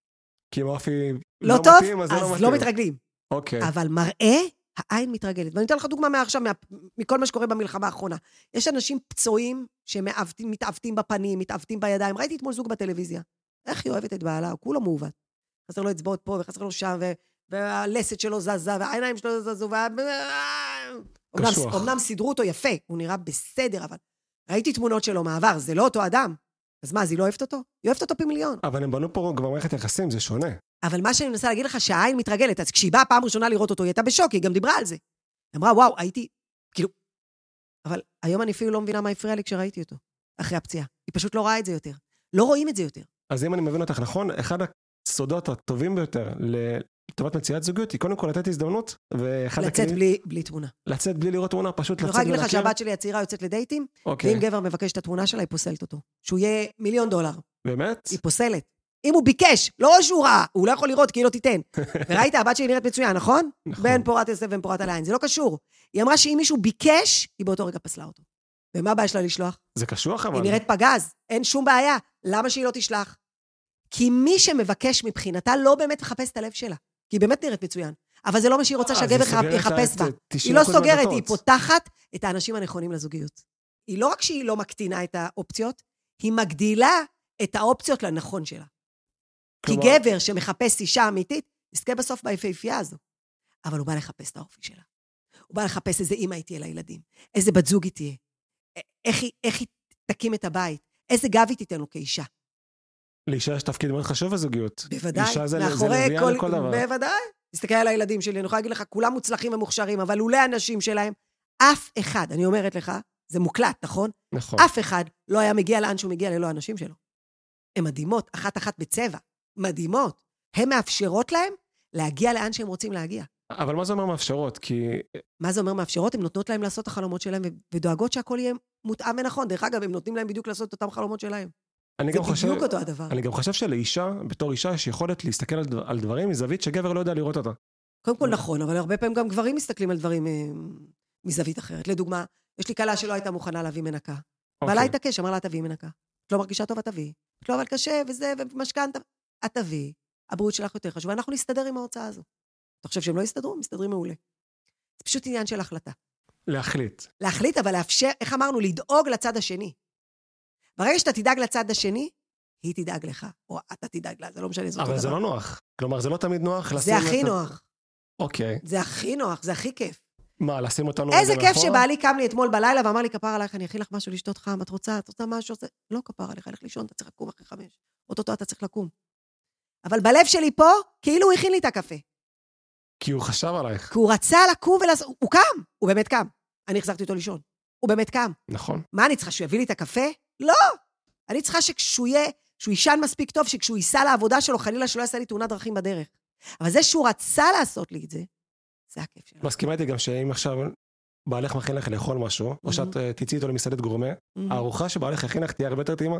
כי אם האופי לא, לא טוב, מתאים, אז לא אז מתאים. לא מתרגלים. אוקיי. אבל מראה, העין מתרגלת. ואני אתן לך דוגמה מעכשיו, מה, מכל מה שקורה במלחמה האחרונה. יש אנשים פצועים שמתעוותים בפנים, מתעוותים בידיים. ראיתי אתמול זוג בטלוויזיה. איך היא אוהבת את בעלה, הוא כולו מעוות. חסר לו אצבעות פה וחסר לו שם, ו... והלסת שלו זזה, והעיניים שלו זזו, וה... קשוח. אומנם סידרו אותו יפה, הוא נראה בסדר, אבל ראיתי תמונות שלו מהעבר, זה לא אותו אדם. אז מה, אז היא לא אוהבת אותו? היא אוהבת אותו פי מיליון. אבל הם בנו פה כבר מערכת יחסים, זה שונה. אבל מה שאני מנסה להגיד לך, שהעין מתרגלת. אז כשהיא באה פעם ראשונה לראות אותו, היא הייתה בשוק, היא גם דיברה על זה. היא אמרה, וואו, הייתי... כאילו... אבל היום אני אפילו לא מבינה מה הפריע לי כשראיתי אותו, אחרי הפציעה. היא פשוט לא רואה את זה יותר. לא רואים את זה יותר. אז אם אני מבין אותך נכון, אחד הסודות הטובים ביותר לטובת מציאת זוגיות היא קודם כל לתת הזדמנות, ואחד לצאת הכלים- בלי, בלי תמונה. לצאת בלי לראות תמונה, פשוט אני לצאת יכולה להגיד לך ולהכיר. שהבת שלי הצעירה יוצאת לדייטים, אוקיי, ואם גבר מבקש את התמונה שלה, היא פוסלת אותו. שהוא יהיה מיליון דולר. באמת? היא פוסלת. אם הוא ביקש, לא שהוא ראה, הוא לא יכול לראות כי היא לא תיתן. וראית, הבת שלי נראית מצוין, נכון? נכון. בן פורת יוסף ובן פורת על העין, זה לא קשור. היא אמרה שאם מישהו ביקש, היא באותו רגע פסלה אותו. ומה הבעיה שלה לשלוח? זה קשוח אבל. היא נראית פגז, אין שום בעיה. למה שהיא לא תשלח? כי מי שמבקש מבחינתה לא באמת מחפש את הלב שלה. כי היא באמת נראית מצוין. אבל זה לא מה שהיא רוצה אה, שהגבר יחפש בה. את 90% היא לא סוגרת. היא פותחת את האנשים הנכונים לזוגיות. היא לא רק שהיא לא מקטינה את האופציות, היא מגדילה את האופציות לנכון שלה. כי כלומר- גבר שמחפש אישה אמיתית, יזכה בסוף ביפהפייה הזו. אבל הוא בא לחפש את האופי שלה. הוא בא לחפש איזה אימא היא תהיה לילדים, איזה בת זוג היא תהיה, איך היא, איך היא תקים את הבית, איזה גב היא תיתן לו כאישה. לאישה יש תפקיד מאוד חשוב בזוגיות. בוודאי, אישה זה, זה לביאה כל... לכל דבר. בוודאי. תסתכל על הילדים שלי, אני יכולה להגיד לך, כולם מוצלחים ומוכשרים, אבל לולא הנשים שלהם, אף אחד, אני אומרת לך, זה מוקלט, נכון? נכון. אף אחד לא היה מגיע לאן שהוא מגיע ללא הנשים שלו. הן מדהימות, אחת-אחת בצבע. מדהימות. הן מאפשרות להם להגיע לאן שהם רוצים להגיע. אבל מה זה אומר מאפשרות? כי מה זה אומר מאפשרות? הן נותנות להם לעשות את החלומות שלהם ודואגות שהכל יהיה מותאם ונכון. דרך אגב, הם נותנים להם בדיוק לעשות את אותם חלומות שלהם. אני זה גם חושב... בדיוק אותו הדבר. אני גם חושב שלאישה, בתור אישה, יש יכולת להסתכל על, דבר, על דברים מזווית שגבר לא יודע לראות אותה. קודם כל נכון, אבל הרבה פעמים גם גברים מסתכלים על דברים אה, מזווית אחרת. לדוגמה, יש לי כלה שלא הייתה מוכנה להביא מנקה. בעלה אוקיי. התעקש, אמר לה, תביאי מנקה. את לא מרגישה טוב, את תביאי. את לא, אבל קשה, וזה, ומשכנתה. את תביאי. הבריאות שלך יותר חשובה, אנחנו נסתדר עם ההוצאה הזו. אתה חושב שהם לא יסתדרו? הם מסתדרים מעולה. זה פשוט עניין של החלטה. להחליט. להחליט, אבל לאפשר, איך אמרנו? לדאוג לצד השני. ברגע שאתה תדאג לצד השני, היא תדאג לך, או אתה תדאג לה, זה לא משנה, זה אותו אבל זה דבר. לא נוח. כלומר, זה לא תמיד נוח לשים... זה הכי נוח. אוקיי. זה הכי נוח, זה הכי כיף. מה, לשים אותנו איזה כיף? שבעלי קם לי אתמול בלילה ואמר לי, כפר עלייך, אני אכין לך משהו לשתות חם, את רוצה, את רוצה משהו? זה... לא כפר עליך, לך לישון, אתה צריך לקום אחרי חמש. אוטוטו אתה צריך לקום. אבל בלב שלי פה, כאילו הוא הכין לי את הקפה. כי הוא חשב עלייך. כי הוא רצה לקום ולעשות... הוא קם, הוא באמת קם. אני החזרתי אותו לישון. הוא באמת קם. נכון. מה, אני צריכה שהוא יביא לי את הקפה? לא! אני צריכה שכשהוא יהיה, שהוא יישן מספיק טוב, שכשהוא ייסע לעבודה שלו, חלילה שלא יעשה לי תאונת דרכים בדרך. אבל זה שהוא רצה לעשות לי את זה, זה הכיף שלו. מסכימה איתי גם שאם עכשיו בעלך מכין לך לאכול משהו, או Mhm. שאת אה, תצאי איתו למסעדת גורמה, Mhm. הארוחה שבעלך הכין לך תהיה הרבה יותר טעימה.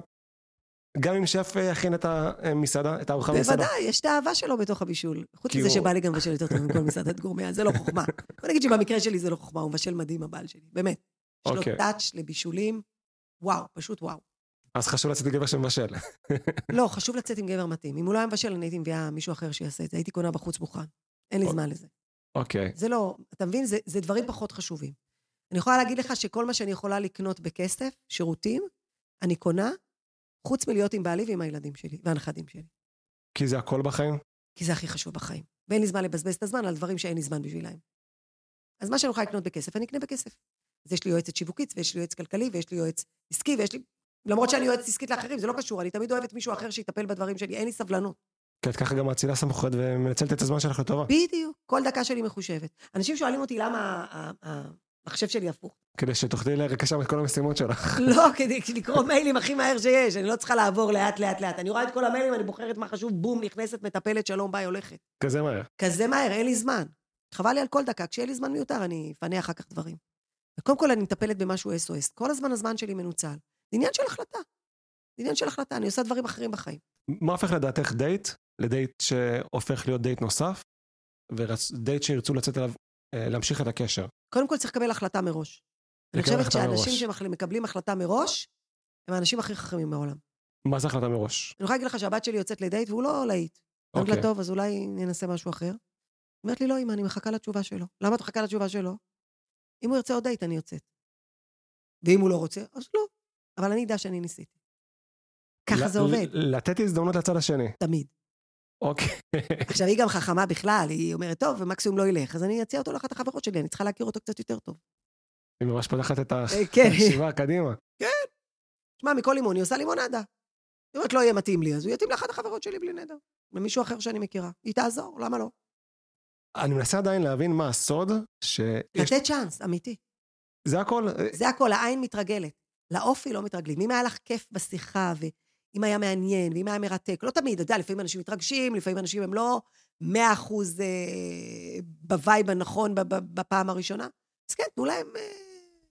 גם אם שף אה, יכין את המסעדה, את הארוחה במסעדה. בוודאי, יש את האהבה שלו בתוך הבישול. חוץ מזה הוא- שבא לי גם לבשל יותר טוב מכל מסעדת גורמיה, זה לא חוכמה. בוא נגיד שבמקרה שלי זה לא חוכמה, הוא מבשל מדהים, הבעל שלי, באמת. יש לו אוקיי. טאץ' לבישולים, וואו, פשוט וואו. אז חשוב לצאת לגבר שמבשל. לא, חשוב לצאת עם גבר מתאים. אם הוא לא היה מבשל, אני הייתי מביאה מישהו אחר שיעשה את זה. הייתי קונה בחוץ מוכן. אין לי או- זמן לזה. אוקיי. זה לא, אתה מבין? זה, זה דברים פחות חשובים. אני יכולה להגיד לך שכל מה שאני יכולה לקנות בכסף, שירותים, אני קונה, חוץ מלהיות עם בעלי ועם הילדים שלי והנכדים שלי. כי זה הכל בחיים? כי זה הכי חשוב בחיים. ואין לי זמן לבזבז את הזמן על דברים שאין לי זמן בשבילם. אז מה שאני יכולה לקנות בכסף, אני אקנה בכסף. אז יש לי יועצת שיווקית, ויש לי יועץ כלכלי, ויש לי יועץ עסקי, ויש לי... למרות שאני יועצת עסקית לאחרים, זה לא קשור, אני תמיד אוהבת מישהו אחר שיטפל בדברים שלי, אין לי סבלנות. כי את ככה גם מאצילה סמכויות ומנצלת את הזמן שלך לטובה. בדיוק, כל דקה שלי מחושבת. אנשים שואלים אותי למה המחשב שלי הפוך. כדי שתוכלי לרכז שם את כל המשימות שלך. לא, כדי לקרוא מיילים הכי מהר שיש, אני לא צריכה לעבור לאט, לאט, לאט. אני רואה את כל המיילים, אני בוחרת מה חשוב, בום, נכנסת, מטפלת, שלום, ביי, הולכת. כזה מהר. כזה מהר, אין לי זמן. חבל לי על כל דקה, כשיהיה לי זמן מיותר, אני אפנה אחר כך דברים. וקודם כל, אני מטפלת במשהו SOS. כל הזמן הזמן שלי מנוצל. זה עניין של החלטה. זה עניין של החלטה, אני עושה דברים אחרים בחיים. מה הופך לדעתך דייט לדייט שהופך להיות דייט נוסף, ודייט שירצו לצאת אליו, אה, להמשיך את הקשר? קודם כל צריך לקבל החלטה מראש. אני חושבת שאנשים. שמקבלים החלטה מראש, הם האנשים הכי חכמים בעולם. מה זה החלטה מראש? אני יכולה להגיד לך שהבת שלי יוצאת לדייט והוא לא להיט. אמרתי אוקיי. לה, טוב, אז אולי ננסה משהו אחר. אומרת לי, לא, אמא, אני מחכה לתשובה שלו. למה את מחכה לתשובה שלו? אם הוא ירצה עוד דייט, אני יוצאת. ואם הוא לא רוצה, אז לא. אבל אני אדע שאני ניסיתי. ככה זה עובד, לתת הזדמנות לצד השני. תמיד. אוקיי. עכשיו, היא גם חכמה בכלל, היא אומרת, טוב, ומקסימום לא ילך, אז אני אציע אותו לאחת החברות שלי, אני צריכה להכיר אותו קצת יותר טוב. היא ממש פותחת את אה, כן. הישיבה קדימה. שמע, מכל לימון היא עושה לימונדה. היא אומרת, לא יהיה מתאים לי, אז הוא יתאים לאחת החברות שלי בלי נדר. למישהו אחר שאני מכירה. היא תעזור, למה לא? אני מנסה עדיין להבין מה הסוד, שיש... לתת צ'אנס, אמיתי. זה הכל. זה הכל, העין מתרגלת. לאופי לא מתרגלים. אם היה לך כיף בשיחה, ואם היה מעניין, ואם היה מרתק, לא תמיד, אתה יודע, לפעמים אנשים מתרגשים, לפעמים אנשים הם לא מאה אחוז אה, בווייב הנכון בפעם הראשונה. אז כן, תנו להם אה,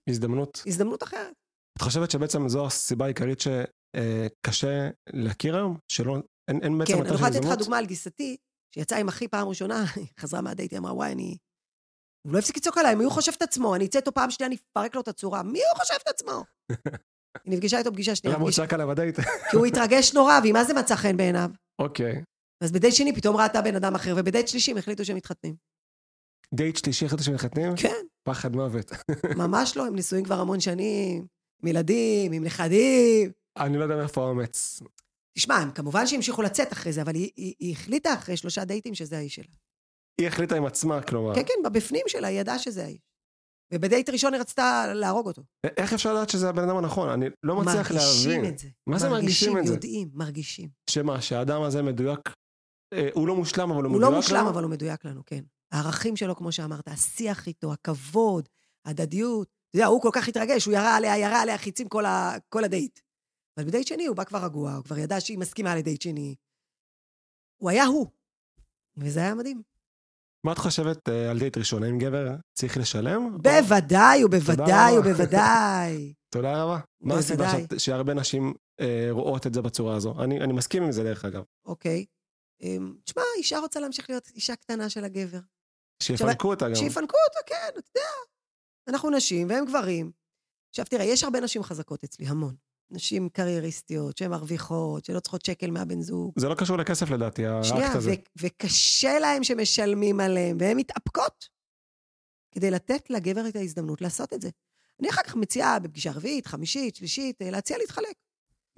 הזדמנות. הזדמנות אחרת. את חושבת שבעצם זו הסיבה העיקרית שקשה להכיר היום? שלא... אין, אין בעצם כן, אני יכולה לתת לך דוגמה על גיסתי, שיצאה עם אחי פעם ראשונה, היא חזרה מהדייט, היא אמרה, וואי, אני... הוא לא הפסיק לצעוק עליי, מי הוא חושב את עצמו? אני אצא איתו פעם שנייה, אני אפרק לו את הצורה. מי הוא חושב את עצמו? היא נפגשה איתו פגישה שנייה, למה הוא צעק עליו בדייט? כי הוא התרגש נורא, והיא מה זה מצא חן בעיניו? אוקיי. אז בדייט שני פתאום ראתה בן אדם אחר, ובדייט שלישי הם החליטו שהם מתחתנים. דייט שלישי החליטו שמתחתנים? כן, פחד מוות. ממש לא, הם נשואים כבר המון שנים, עם ילדים, עם נכדים. אני לא יודע מאיפה האומץ. תשמע, הם כמובן שהמשיכו לצאת אחרי זה, אבל היא, היא, היא החליטה אחרי שלושה דייטים שזה האיש שלה. היא החליטה עם עצמה, כלומר. כן, כן, בבפנים שלה היא ידעה שזה האיש. ובדייט ראשון היא רצתה להרוג אותו. איך אפשר לדעת שזה הבן אדם הנכון? אני לא מצליח מרגישים להבין. את זה. מה זה מרגישים את זה? יודעים, מרגישים. שמה, שהאדם הזה מדויק, אה, הוא לא מושלם, אבל הוא הוא מדויק לא מושלם, לנו? אבל הוא מדויק לנו, כן. הערכים שלו, כמו שאמרת, השיח איתו, הכבוד, הדדיות. אתה יודע, הוא כל כך התרגש, הוא ירה עליה, ירה עליה חיצים כל, ה... כל הדייט. אבל בדייט שני הוא בא כבר רגוע, הוא כבר ידע שהיא מסכימה לדייט שני. הוא היה הוא. וזה היה מדהים. מה את חושבת אה, על דייט ראשון? האם גבר צריך לשלם? בוודאי ובוודאי. ובוודאי. תודה רבה. מה הסיבה. שאת- שהרבה נשים אה, רואות את זה בצורה הזו? אני אני מסכים עם זה, דרך אגב. אוקיי. אמ, תשמע, אישה רוצה להמשיך להיות אישה קטנה של הגבר. שיפנקו אותה גם. שיפנקו אותה, כן, אתה יודע. אנחנו נשים והם גברים. עכשיו, תראה, יש הרבה נשים חזקות אצלי, המון. נשים קרייריסטיות, שהן מרוויחות, שלא צריכות שקל מהבן זוג. זה לא קשור לכסף לדעתי, שנייה, האקט הזה. ו- וקשה להם שמשלמים עליהם, והן מתאפקות כדי לתת לגבר את ההזדמנות לעשות את זה. אני אחר כך מציעה בפגישה רביעית, חמישית, שלישית, אה, להציע להתחלק.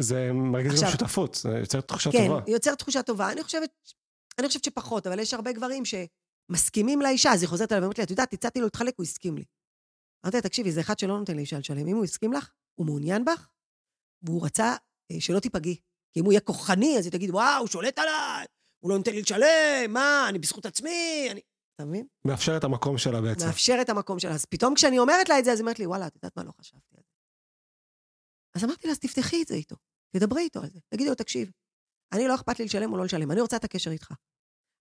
זה מרגיש גם עכשיו- שותפות, זה יוצר תחושה כן, טובה. יוצר תחושה טובה. אני חושבת, אני חושבת שפחות, אבל יש הרבה גברים שמסכימים לאישה, אז היא חוזרת אליי ואומרת לי, את יודעת, הצעתי לו להתחלק, הוא הסכים לי. אמרתי לה, תקשיבי, זה אחד שלא נותן לאישה לשלם. אם הוא הסכים לך, הוא מעוניין בך, והוא רצה אה, שלא תיפגעי. כי אם הוא יהיה כוחני, אז היא תגיד, וואו, הוא שולט עליי, הוא לא נותן לי לשלם, מה, אני בזכות עצמי, אני... אתה מבין? מאפשר את המקום שלה בעצם. מאפשר את המקום שלה. אז פתאום כשאני אומרת לה את זה, אז היא אומרת לי, וואלה, את יודעת מה, לא חשבתי על זה. אז אמרתי לה, אז תפתחי את זה איתו, תדברי איתו על זה. תגידי לו, תקשיב, אני לא אכפת לי לשלם או לא לשלם, אני רוצה את הקשר איתך.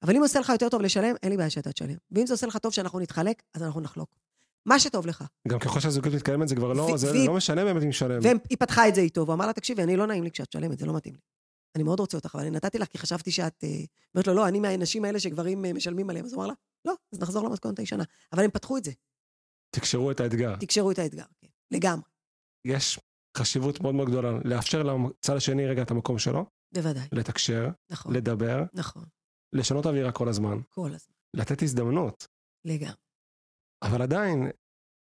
אבל אם עושה לך יותר טוב לשלם, אין לי בעיה שאתה תשלם. ואם זה עושה לך טוב שאנחנו נתחלק, אז אנחנו נחלוק. מה שטוב לך. גם ככל שהזוגיות מתקיימת זה כבר לא, זה לא משנה באמת אם משלם. והיא פתחה את זה איתו, והוא אמר לה, תקשיבי, אני לא נעים לי כשאת משלמת, זה לא מתאים לי. אני מאוד רוצה אותך, אבל אני נתתי לך כי חשבתי שאת... אה, אומרת לו, לא, אני מהאנשים האלה שגברים אה, משלמים עליהם. אז הוא אמר לה, לא, אז נחזור למתכונת הישנה. אבל הם פתחו את זה, תקשרו את האתגר. תקשרו את האתגר, כן, לגמרי, יש חשיבות מאוד מאוד גדולה לאפשר לצד השני רגע את המקום שלו, בוודאי. לתקשר, נכון, לדבר, נכון, לשנות אווירה כל הזמן, כל הזמן, לתת הזדמנות. לגמרי. אבל עדיין,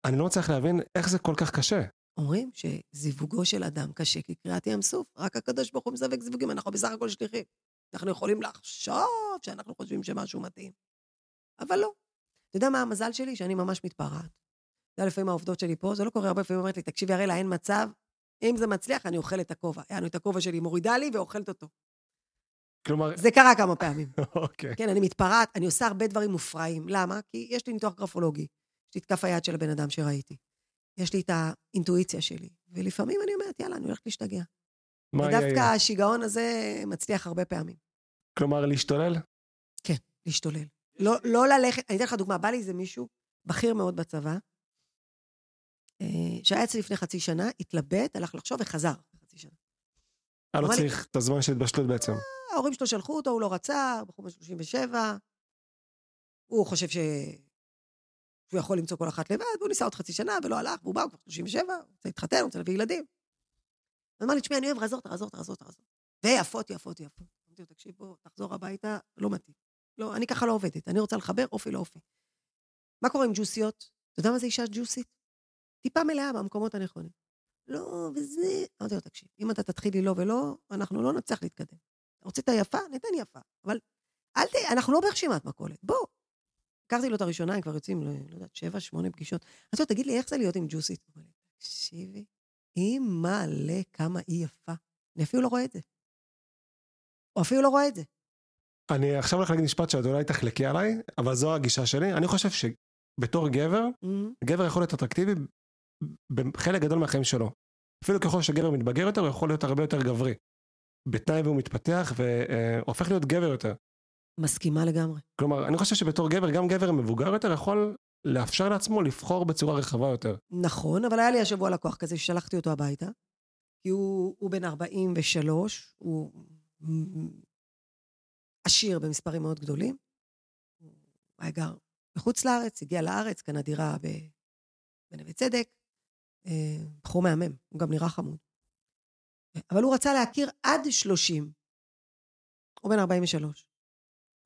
אני לא מצליח להבין איך זה כל כך קשה. אומרים שזיווגו של אדם קשה כקריעת ים סוף, רק הקדוש ברוך הוא מזווק זיווגים, אנחנו בסך הכל שליחים. אנחנו יכולים לחשוב שאנחנו חושבים שמשהו מתאים, אבל לא. אתה יודע מה המזל שלי? שאני ממש מתפרעת. אתה יודע, לפעמים העובדות שלי פה, זה לא קורה הרבה פעמים, אומרת לי, תקשיבי, הראלה, אין מצב, אם זה מצליח, אני אוכלת את הכובע. יענו, את הכובע שלי מורידה לי ואוכלת אותו. כלומר, זה קרה כמה פעמים. אוקיי. כן, אני מתפרעת, אני עושה הרבה דברים מופרעים. למה? כי יש לי ניתוח גרפולוגי. יש לי את כף היד של הבן אדם שראיתי. יש לי את האינטואיציה שלי. ולפעמים אני אומרת, יאללה, אני הולכת להשתגע. מה יהיה? ודווקא השיגעון הזה מצליח הרבה פעמים. כלומר, להשתולל? להשתולל. לא, לא ללכת, אני אתן לך דוגמה, בא לי איזה מישהו, בכיר מאוד בצבא, אה, שהיה אצלי לפני חצי שנה, התלבט, הלך לחשוב וחזר. חצי שנה. היה לו אבל- צריך את הזמן של התבשלות בעצם. ההורים שלו שלחו אותו, הוא לא רצה, בחור בן 37, הוא חושב ש... שהוא יכול למצוא כל אחת לבד, והוא ניסה עוד חצי שנה ולא הלך, והוא בא, הוא כבר 37, הוא רוצה להתחתן, הוא רוצה להביא ילדים. אז אמר לי, תשמעי, אני אוהב רזות, רזות, רזות, רזות. ויפות, יפות, יפות. אמרתי לו, תקשיב, בוא, תחזור הביתה, לא מתאים. לא, אני ככה לא עובדת, אני רוצה לחבר אופי לאופי. מה קורה עם ג'וסיות? אתה יודע מה זה אישה ג'וסית? טיפה מלאה במקומות הנכונים. לא, וזה... אמרתי לו, תקשיב, אם אתה תתחיל לי לא ולא, אנחנו לא נצליח להתקדם. רצית יפה? ניתן יפה. אבל אל ת... אנחנו לא ברשימת מכולת, בוא. הכרתי לו את הראשונה, הם כבר יוצאים, לא יודעת, שבע, שמונה פגישות. אמרתי לו, תגיד לי, איך זה להיות עם ג'וסית? הוא אמר לי, תקשיבי, היא מלא כמה היא יפה. אני אפילו לא רואה את זה. הוא אפילו לא רואה את זה. אני עכשיו הולך להגיד משפט שאת אולי תחלקי עליי, אבל זו הגישה שלי. אני חושב שבתור גבר, אמ, גבר יכול להיות אטרקטיבי בחלק גדול מהחיים שלו. אפילו ככל שגבר מתבגר יותר, הוא יכול להיות הרבה יותר גברי. בתנאי והוא מתפתח והופך להיות גבר יותר. מסכימה לגמרי. כלומר, אני חושב שבתור גבר, גם גבר מבוגר יותר יכול לאפשר לעצמו לבחור בצורה רחבה יותר. נכון, אבל היה לי השבוע לקוח כזה ששלחתי אותו הביתה, כי הוא, הוא בן 43, הוא עשיר במספרים מאוד גדולים. הוא היה גר בחוץ לארץ, הגיע לארץ, קנה דירה בנווה צדק. אה, בחור מהמם, הוא גם נראה חמוד. אבל הוא רצה להכיר עד 30. הוא בן 43.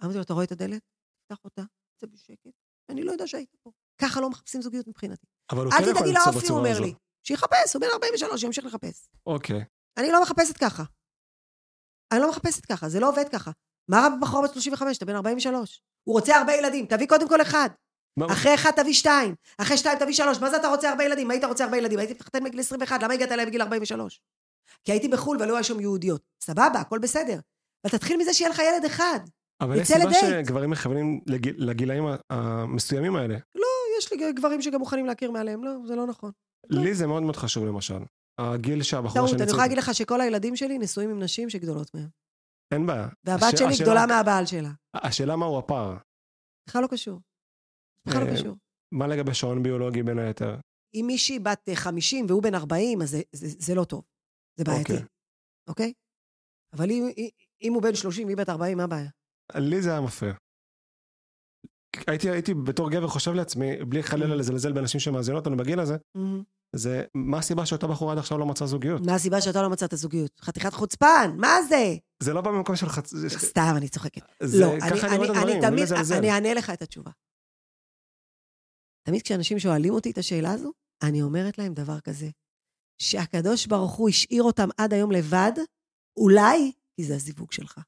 אמרתי לו, אתה רואה את הדלת? תפתח אותה, צא בשקט. אני לא יודע שהיית פה. ככה לא מחפשים זוגיות מבחינתי. אבל הוא אל כן יכול תדאגי למצוא לאופי, הוא בצורה אומר. לי. שיחפש, הוא בן 43, שימשיך לחפש. אוקיי. אני לא מחפשת ככה. אני לא מחפשת ככה, זה לא עובד ככה. מה רע בבחור בת 35, אתה בן 43. הוא רוצה הרבה ילדים, תביא קודם כל אחד. אחרי אחד תביא שתיים. אחרי שתיים תביא שלוש. מה זה אתה רוצה הרבה ילדים? מה היית רוצה הרבה ילדים? הייתי מתחתן בגיל 21, למה הגעת אליי בגיל 43? כי הייתי בחו"ל ולא היו שם יהודיות. סבבה, הכל בסדר. אבל תתחיל מזה שיהיה לך ילד אחד. אבל יש סיבה לדייט. שגברים מכוונים לגיל- לגילאים המסוימים האלה. לא, יש לי גברים שגם מוכנים להכיר מעליהם. לא, זה לא נכון. לי זה מאוד מאוד חשוב למשל. הגיל שהבחורה טעות, שאני אני יכולה להגיד לך שכל הילדים שלי נשואים עם נשים שגדולות מהם. אין בעיה. והבת הש- שלי השאלה- גדולה מהבעל שלה. השאלה מהו הפער. בכלל לא קשור. בכלל לא אה, קשור. מה לגבי שעון ביולוגי בין היתר? אם מישהי בת אה, 50 והוא בן 40, אז זה, זה, זה לא טוב. זה בעייתי. אוקיי. אוקיי? אבל אם, אם הוא בן 30 והיא בת 40, מה הבעיה? לי זה היה מפריע. הייתי, הייתי בתור גבר חושב לעצמי, בלי חלילה Mm. לזלזל באנשים שמאזינות לנו בגיל הזה, מהמם. זה מה הסיבה שאותה בחורה עד עכשיו לא מצאה זוגיות. מה הסיבה שאתה לא מצאת זוגיות? חתיכת חוצפן, מה זה? זה לא בא ממקום של חצ... סתם, אני צוחקת. לא, אני את מזלזל. אני אענה לך את התשובה. תמיד כשאנשים שואלים אותי את השאלה הזו, אני אומרת להם דבר כזה, שהקדוש ברוך הוא השאיר אותם עד היום לבד, אולי כי זה הזיווג שלך.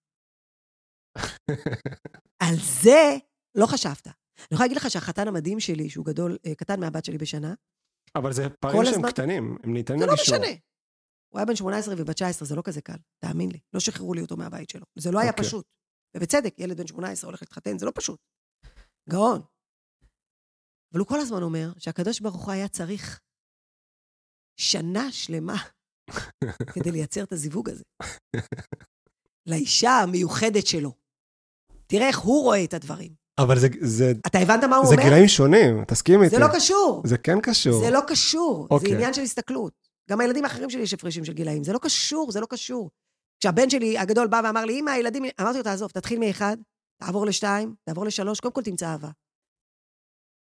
על זה לא חשבת. אני יכולה להגיד לך שהחתן המדהים שלי, שהוא גדול, אה, קטן מהבת שלי בשנה, אבל זה פערים שהם הזמן- קטנים, הם ניתנים זה לא לגישור. משנה. הוא היה בן 18 ובת 19, זה לא כזה קל, תאמין לי. לא שחררו לי אותו מהבית שלו. זה לא היה אוקיי. פשוט. ובצדק, ילד בן 18 הולך להתחתן, זה לא פשוט. גאון. אבל הוא כל הזמן אומר שהקדוש ברוך הוא היה צריך שנה שלמה כדי לייצר את הזיווג הזה. לאישה המיוחדת שלו. תראה איך הוא רואה את הדברים. אבל זה, זה, אתה הבנת מה הוא זה אומר? גילאים שונים, תסכים איתי. זה לא קשור. זה כן קשור. זה לא קשור, זה אוקיי. עניין של הסתכלות. גם הילדים האחרים שלי יש הפרשים של גילאים, זה לא קשור, זה לא קשור. כשהבן שלי הגדול בא ואמר לי, אמא, הילדים... אמרתי לו, תעזוב, תתחיל מאחד, תעבור לשתיים, תעבור לשלוש, קודם כל תמצא אהבה.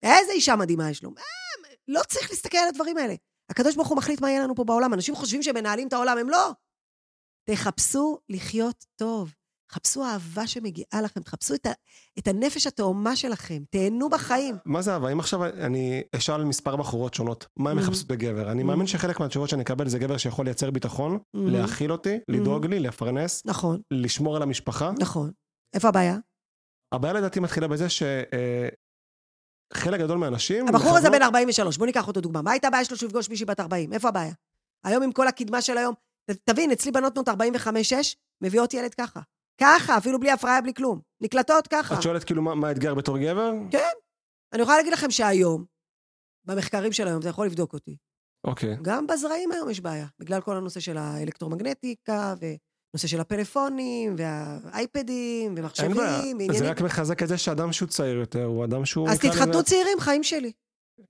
איזה אישה מדהימה יש לו. אה, לא צריך להסתכל על הדברים האלה. הקדוש ברוך הוא מחליט מה יהיה לנו פה בעולם. אנשים חושבים שהם מנהלים את העולם, הם לא. תחפשו לחיות טוב. חפשו אהבה שמגיעה לכם, תחפשו את, ה, את הנפש התאומה שלכם, תהנו בחיים. מה זה אהבה? אם עכשיו אני אשאל מספר בחורות שונות, מה הן Mhm. מחפשות בגבר? אני. מאמין שחלק מהתשובות שאני אקבל זה גבר שיכול לייצר ביטחון, Mhm. להאכיל אותי, לדאוג לי, לפרנס, נכון, לשמור על המשפחה. נכון. איפה הבעיה? הבעיה לדעתי מתחילה בזה שחלק גדול מהאנשים... הבחור הזה בן 43, בוא ניקח אותו דוגמה. מה הייתה הבעיה שלו שהוא יפגוש מישהי בת 40? איפה הבעיה? היום עם כל הקדמה של היום, תבין, אצלי בנות בנות 45-6, מביאות ילד ככה. ככה, אפילו בלי הפריה, בלי כלום. נקלטות ככה. את שואלת כאילו מה מה האתגר בתור גבר? כן. אני יכולה להגיד לכם שהיום, במחקרים של היום, אתה יכול לבדוק אותי, אוקיי. גם בזרעים היום יש בעיה, בגלל כל הנושא של האלקטרומגנטיקה, ונושא של הפלאפונים, והאייפדים, ומחשבים, בעיה. זה ועניינים. רק מחזק את זה שאדם שהוא צעיר יותר, הוא אדם שהוא... אז תתחתנו צעירים, חיים שלי.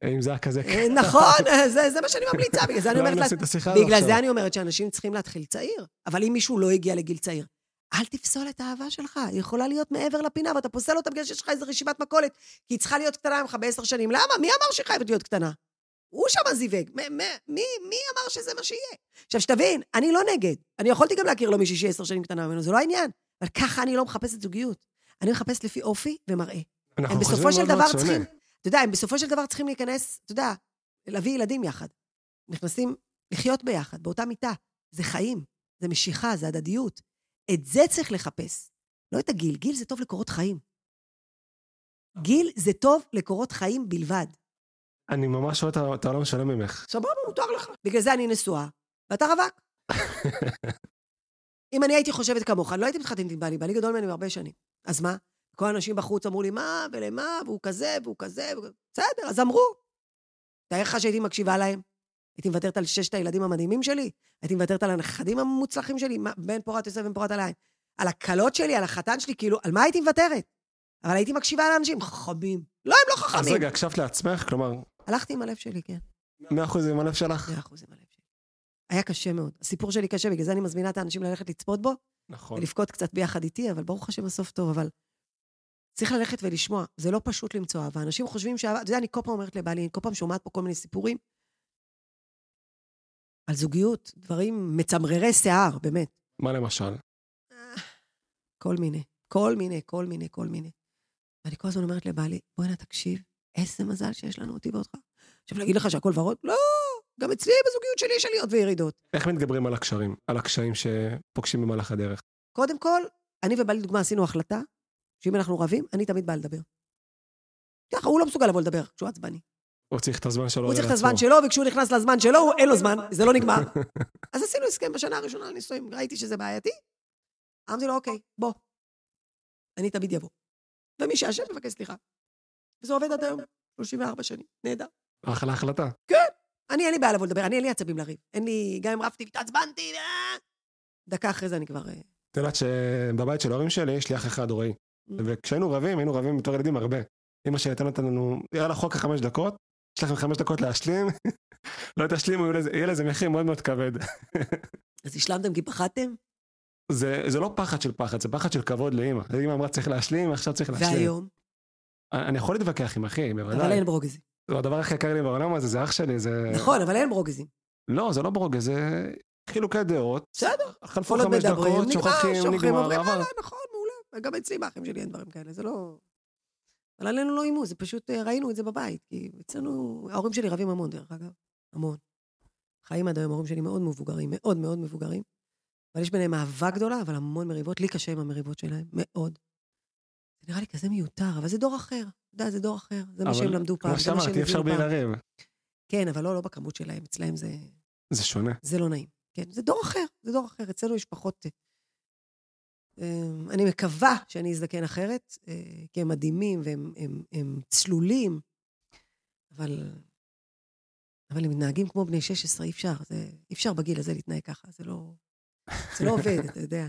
אם זה היה כזה... אה, נכון, זה זה מה שאני ממליצה, בגלל זה אני לא אומרת... היינו לה- עושים את השיחה בגלל. זה אני אומרת שאנשים צריכים להתחיל צעיר. אבל אם מישהו לא הגיע לגיל צעיר, אל תפסול את האהבה שלך, היא יכולה להיות מעבר לפינה, ואתה פוסל אותה בגלל שיש לך איזו רשימת מכולת, כי היא צריכה להיות קטנה ממך בעשר שנים. למה? מי אמר שהיא חייבת להיות קטנה? הוא שם זיווג. מ- מ- מי, מי אמר שזה מה שיהיה? עכשיו, שתבין, אני לא נגד. אני יכולתי גם להכיר לו מישהי שהיא עשר שנים קטנה ממנו, זה לא העניין. אבל ככה אני לא מחפשת זוגיות. אני מחפשת לפי אופי ומראה. הם בסופו של דבר. צריכים, אתה יודע, הם בסופו של דבר צריכים להיכנס, אתה יודע, להביא ילדים יחד. נכנסים לחיות ביחד, באותה מיטה. זה חיים, זה משיכה, זה הדדיות. את זה צריך לחפש. לא את הגיל, גיל זה טוב לקורות חיים. גיל זה טוב לקורות חיים בלבד. אני ממש רואה את העולם השלם ממך. סבבה, מותר לך. בגלל זה אני נשואה, ואתה רווק. אם אני הייתי חושבת כמוך, אני לא הייתי מתחתנת עם בעלי, בעלי גדול ממני בהרבה שנים. אז מה? כל האנשים בחוץ אמרו לי, מה ולמה, והוא כזה, והוא כזה, והוא... בסדר, אז אמרו. תאר לך שהייתי מקשיבה להם. הייתי מוותרת על ששת הילדים המדהימים שלי, הייתי מוותרת על הנכדים המוצלחים שלי, מה, בן פורת יוסף ובן פורת עליי. על הכלות שלי, על החתן שלי, כאילו, על מה הייתי מוותרת? אבל הייתי מקשיבה לאנשים, חכמים. לא, הם לא אז חכמים. רגע, הקשבת לעצמך? כלומר, הלכתי עם הלב שלי, כן. 100% עם הלב שלך? מאה אחוז עם הלב שלי. היה קשה מאוד. הסיפור שלי קשה, בגלל זה אני מזמינה את האנשים ללכת לצפות בו, נכון. ולבכות קצת ביחד איתי, אבל ברוך השם הסוף טוב, אבל צריך ללכת ולשמוע. זה לא פשוט למצוא אהבה. אנשים חושבים שאהבה, אתה יודע, אני כל פעם אומרת לבעלי, אני כל פעם שומעת פה כל מיני סיפורים על זוגיות, דברים מצמררי שיער, באמת. מה למשל? כל מיני, כל מיני, כל מיני, כל מיני. ואני כל הזמן אומרת לבעלי, בוא'נה, תקשיב, איזה מזל שיש לנו אותי ואותך. עכשיו, להגיד לך שהכל ורוד? לא, גם אצלי בזוגיות שלי יש עליות וירידות. איך מתגברים על הקשרים? על הקשיים שפוגשים במהלך הדרך? קודם כל, אני ובעלי, לדוגמה, עשינו החלטה, שאם אנחנו רבים, אני תמיד באה לדבר. ככה, הוא לא מסוגל לבוא לדבר כשהוא עצבני. הוא צריך את הזמן שלו הוא צריך את. הזמן שלו, וכשהוא נכנס לזמן שלו, אין לו זמן, זה לא נגמר. אז עשינו הסכם בשנה הראשונה לנישואים, ראיתי שזה בעייתי, אמרתי לו, אוקיי, בוא. אני תמיד אבוא. ומי שאשם, מבקש סליחה. וזה עובד עד היום, 34 שנים, נהדר. אחלה החלטה. אני, אין לי בעיה לבוא לדבר, אני, אין לי עצבים לריב. אין לי, גם אם רבתי והתעצבנתי, אה, דקה אחרי זה אני כבר... אה, את יודעת שבבית של ההורים שלי יש לי אח אחד הוראי. Mm. וכשהיינו רבים, היינו רבים בתור ילדים הרבה. אמא שלי הייתה נותנת לנו, יאללה חוק החמש דקות, יש לכם חמש דקות להשלים, לא תשלימו, יהיה לזה- מחיר מאוד מאוד כבד. אז השלמתם כי פחדתם? זה, זה לא פחד של פחד, זה פחד של כבוד לאמא. אמא אמרה צריך להשלים, עכשיו צריך להשלים. והיום? אני יכול להתווכח עם אחי, בוודאי. אבל אין ברוגזים. זה הדבר הכי יקר לי בעולם הזה, זה אח שלי, זה... נכון, אבל אין ברוגזים. לא, זה לא ברוגז, זה חילוקי דעות. בסדר. חלפו חמש דקות, נגמר, שוכחים, נגמר, אבל... "יאללה, נכון, מעולה. גם אצלי באחים שלי אין דברים כאלה, זה לא... אבל עלינו לא איימו, זה פשוט, אה, ראינו את זה בבית. כי אצלנו, ההורים שלי רבים המון, דרך אגב. המון. חיים עד היום, ההורים שלי מאוד מבוגרים, מאוד מאוד מבוגרים. אבל יש ביניהם אהבה גדולה, אבל המון מריבות. לי קשה עם המריבות שלהם, מאוד. זה נראה לי כזה מיותר, אבל זה דור אחר. אתה יודע, זה דור אחר. זה מה שהם למדו פעם, כמו זה מה שהם שאמרתי, אפשר בלי. לריב. כן, אבל לא, לא בכמות שלהם. אצלהם זה... זה שונה. זה לא נעים. כן, זה דור אחר, זה דור אחר. אצלנו יש פחות... אה, אני מקווה שאני אזדקן אחרת, אה, כי הם מדהימים והם הם, הם צלולים, אבל... אבל הם מתנהגים כמו בני 16, אי אפשר. זה, אי אפשר בגיל הזה להתנהג ככה, זה לא... זה לא עובד, אתה יודע.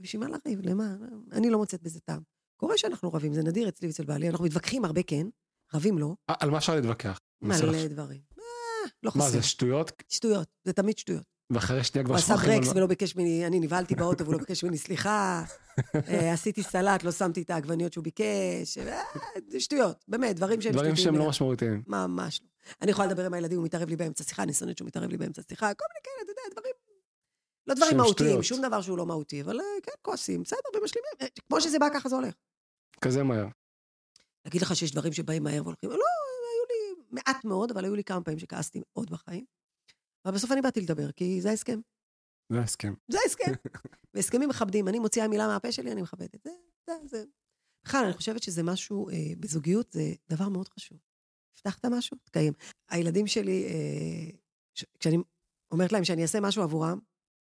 בשביל מה לריב? למה? אני לא מוצאת בזה טעם. קורה שאנחנו רבים, זה נדיר אצלי ואצל בעלי, אנחנו מתווכחים הרבה, כן, רבים לא, אה, על מה אפשר להתווכח? מלא. דברים. אה, לא מה חסר. זה, שטויות? שטויות, זה תמיד שטויות. ואחרי שנייה כבר הוא עשה שפכים על ברקס מה- ולא ביקש ממני, אני נבהלתי באוטו והוא לא ביקש ממני סליחה. אה, עשיתי סלט, לא שמתי את העגבניות שהוא ביקש. אה, שטויות, באמת, דברים שהם דברים שטותיים. שהם לא. משמעותיים. ממש לא. אני יכולה לדבר עם הילדים, הוא מתערב לי באמצע שיחה, אני שונאת שהוא מתערב לי באמצע שיחה, כל מיני כאלה, אתה יודע, דברים... לא דברים מהותיים. שום דבר שהוא לא מהותי, אבל אה, כן, כועסים, בסדר, ומשלימים. כמו שזה בא, ככה זה הולך. כזה מהר. להגיד לך שיש דברים שבאים מהר והולכים, לא, היו לי מעט מאוד, אבל היו לי כמה פעמים שכעסתי מאוד בחיים. אבל בסוף אני באתי לדבר, כי זה ההסכם. זה ההסכם. זה ההסכם. והסכמים מכבדים. אני מוציאה מילה מהפה שלי, אני מכבדת. זה, זה, זה. בכלל, אני חושבת שזה משהו, אה, בזוגיות זה דבר מאוד חשוב. הבטחת משהו? תקיים. הילדים שלי, אה, ש- כשאני אומרת להם שאני אעשה משהו עבורם,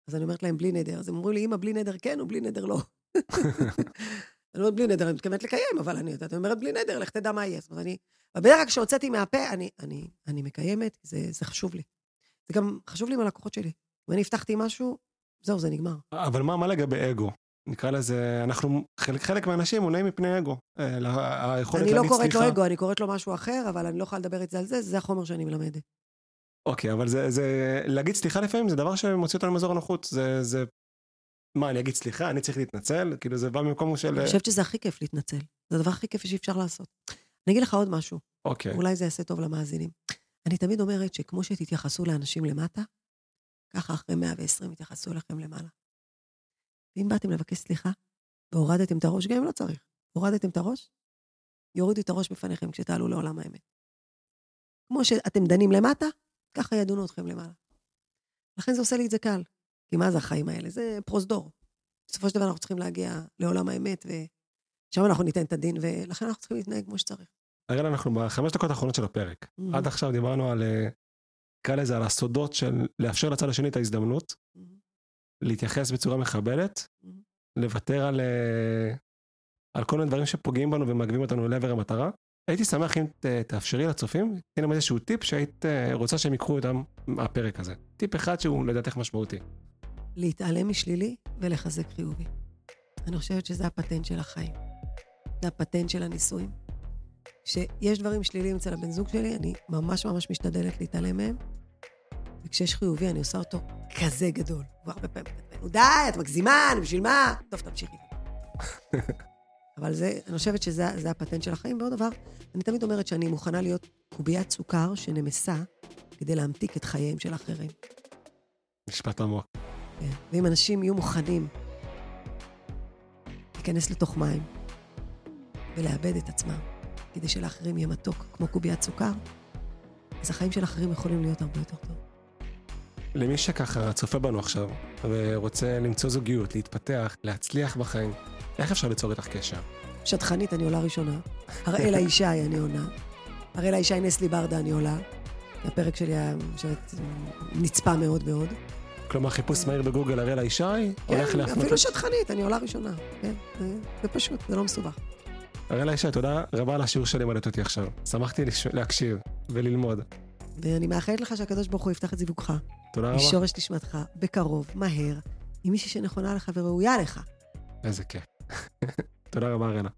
אז אני אומרת להם בלי נדר. אז הם אומרים לי, אמא, בלי נדר כן או בלי נדר לא? אני אומרת בלי נדר, אני מתכוונת לקיים, אבל אני יודעת, אני אומרת בלי נדר, לך תדע מה יהיה. זאת אומרת, אני, בדרך כלל כשהוצאתי מהפה, אני, אני, אני מקיימת, זה, זה חשוב לי. זה גם חשוב לי עם הלקוחות שלי. אם אני הבטחתי משהו, זהו, זה נגמר. אבל מה, מה לגבי אגו? נקרא לזה, אנחנו, חלק, חלק מהאנשים מונעים מפני אגו. אה, היכולת אני לא להגיד קוראת לו סליחה. אגו, אני קוראת לו משהו אחר, אבל אני לא יכולה לדבר את זה על זה, זה החומר שאני מלמדת. אוקיי, אבל זה, זה, להגיד סליחה לפעמים זה דבר שמוציא אותנו מאזור הנוחות. זה, זה, מה, אני אגיד סליחה, אני צריך להתנצל? כאילו זה בא ממקום של... אני חושבת שזה הכי כיף להתנצל. זה הדבר הכי כיפי שאפשר לעשות. אני אגיד לך עוד משהו, אוקיי. אולי זה יעשה טוב למאזינים. אני תמיד אומרת שכמו שתתייחסו לאנשים למטה, ככה אחרי 120 יתייחסו אליכם למעלה. ואם באתם לבקש סליחה, והורדתם את הראש, גם אם לא צריך, הורדתם את הראש, יורידו את הראש בפניכם כשתעלו לעולם האמת. כמו שאתם דנים למטה, ככה ידונו אתכם למעלה. לכן זה עושה לי את זה קל. כי מה זה החיים האלה? זה פרוזדור. בסופו של דבר אנחנו צריכים להגיע לעולם האמת, ושם אנחנו ניתן את הדין, ולכן אנחנו צריכים להתנהג כמו שצריך. הרי אנחנו בחמש דקות האחרונות של הפרק. Mm-hmm. עד עכשיו דיברנו על, אה, נקרא לזה, על הסודות של לאפשר לצד השני את ההזדמנות, להתייחס בצורה מכבדת, Mhm. לוותר על, אה, על כל מיני דברים שפוגעים בנו ומעכבים אותנו לעבר המטרה. הייתי שמח אם ת- תאפשרי לצופים, תן להם איזשהו טיפ שהיית אה, רוצה שהם ייקחו אותם מהפרק הזה. טיפ אחד שהוא לדעתך משמעותי. להתעלם משלילי ולחזק חיובי. אני חושבת שזה הפטנט של החיים. זה הפטנט של הנישואים. שיש דברים שליליים אצל הבן זוג שלי, אני ממש ממש משתדלת להתעלם מהם, וכשיש חיובי אני עושה אותו כזה גדול. הוא הרבה פעמים נו די, את מגזימה, אני בשביל מה? טוב, תמשיכי. אבל זה, אני חושבת שזה זה הפטנט של החיים. ועוד דבר, אני תמיד אומרת שאני מוכנה להיות קוביית סוכר שנמסה כדי להמתיק את חייהם של אחרים. משפט עמוק. כן. ואם אנשים יהיו מוכנים להיכנס לתוך מים ולאבד את עצמם, כדי שלאחרים יהיה מתוק כמו קוביית סוכר, אז החיים של אחרים יכולים להיות הרבה יותר טוב. למי שככה צופה בנו עכשיו, ורוצה למצוא זוגיות, להתפתח, להצליח בחיים, איך אפשר ליצור איתך קשר? שטחנית, אני עולה ראשונה. הראלה ישי, אני עונה. הראלה ישי נסלי ברדה, אני עולה. הפרק שלי היה באמת, נצפה מאוד מאוד. כלומר, חיפוש מהיר בגוגל הראלה ישי, הולך כן, להפנות... אפילו שטחנית, אני עולה ראשונה. כן, זה- זה פשוט, זה לא מסובך. הראלה ישי, תודה רבה על השיעור שלימדת אותי עכשיו. שמחתי לש- להקשיב וללמוד. ואני מאחלת לך שהקדוש ברוך הוא יפתח את זיווגך. תודה רבה. משורש נשמתך, בקרוב, מהר, עם מישהי שנכונה לך וראויה לך. איזה כיף. תודה רבה, אראלה.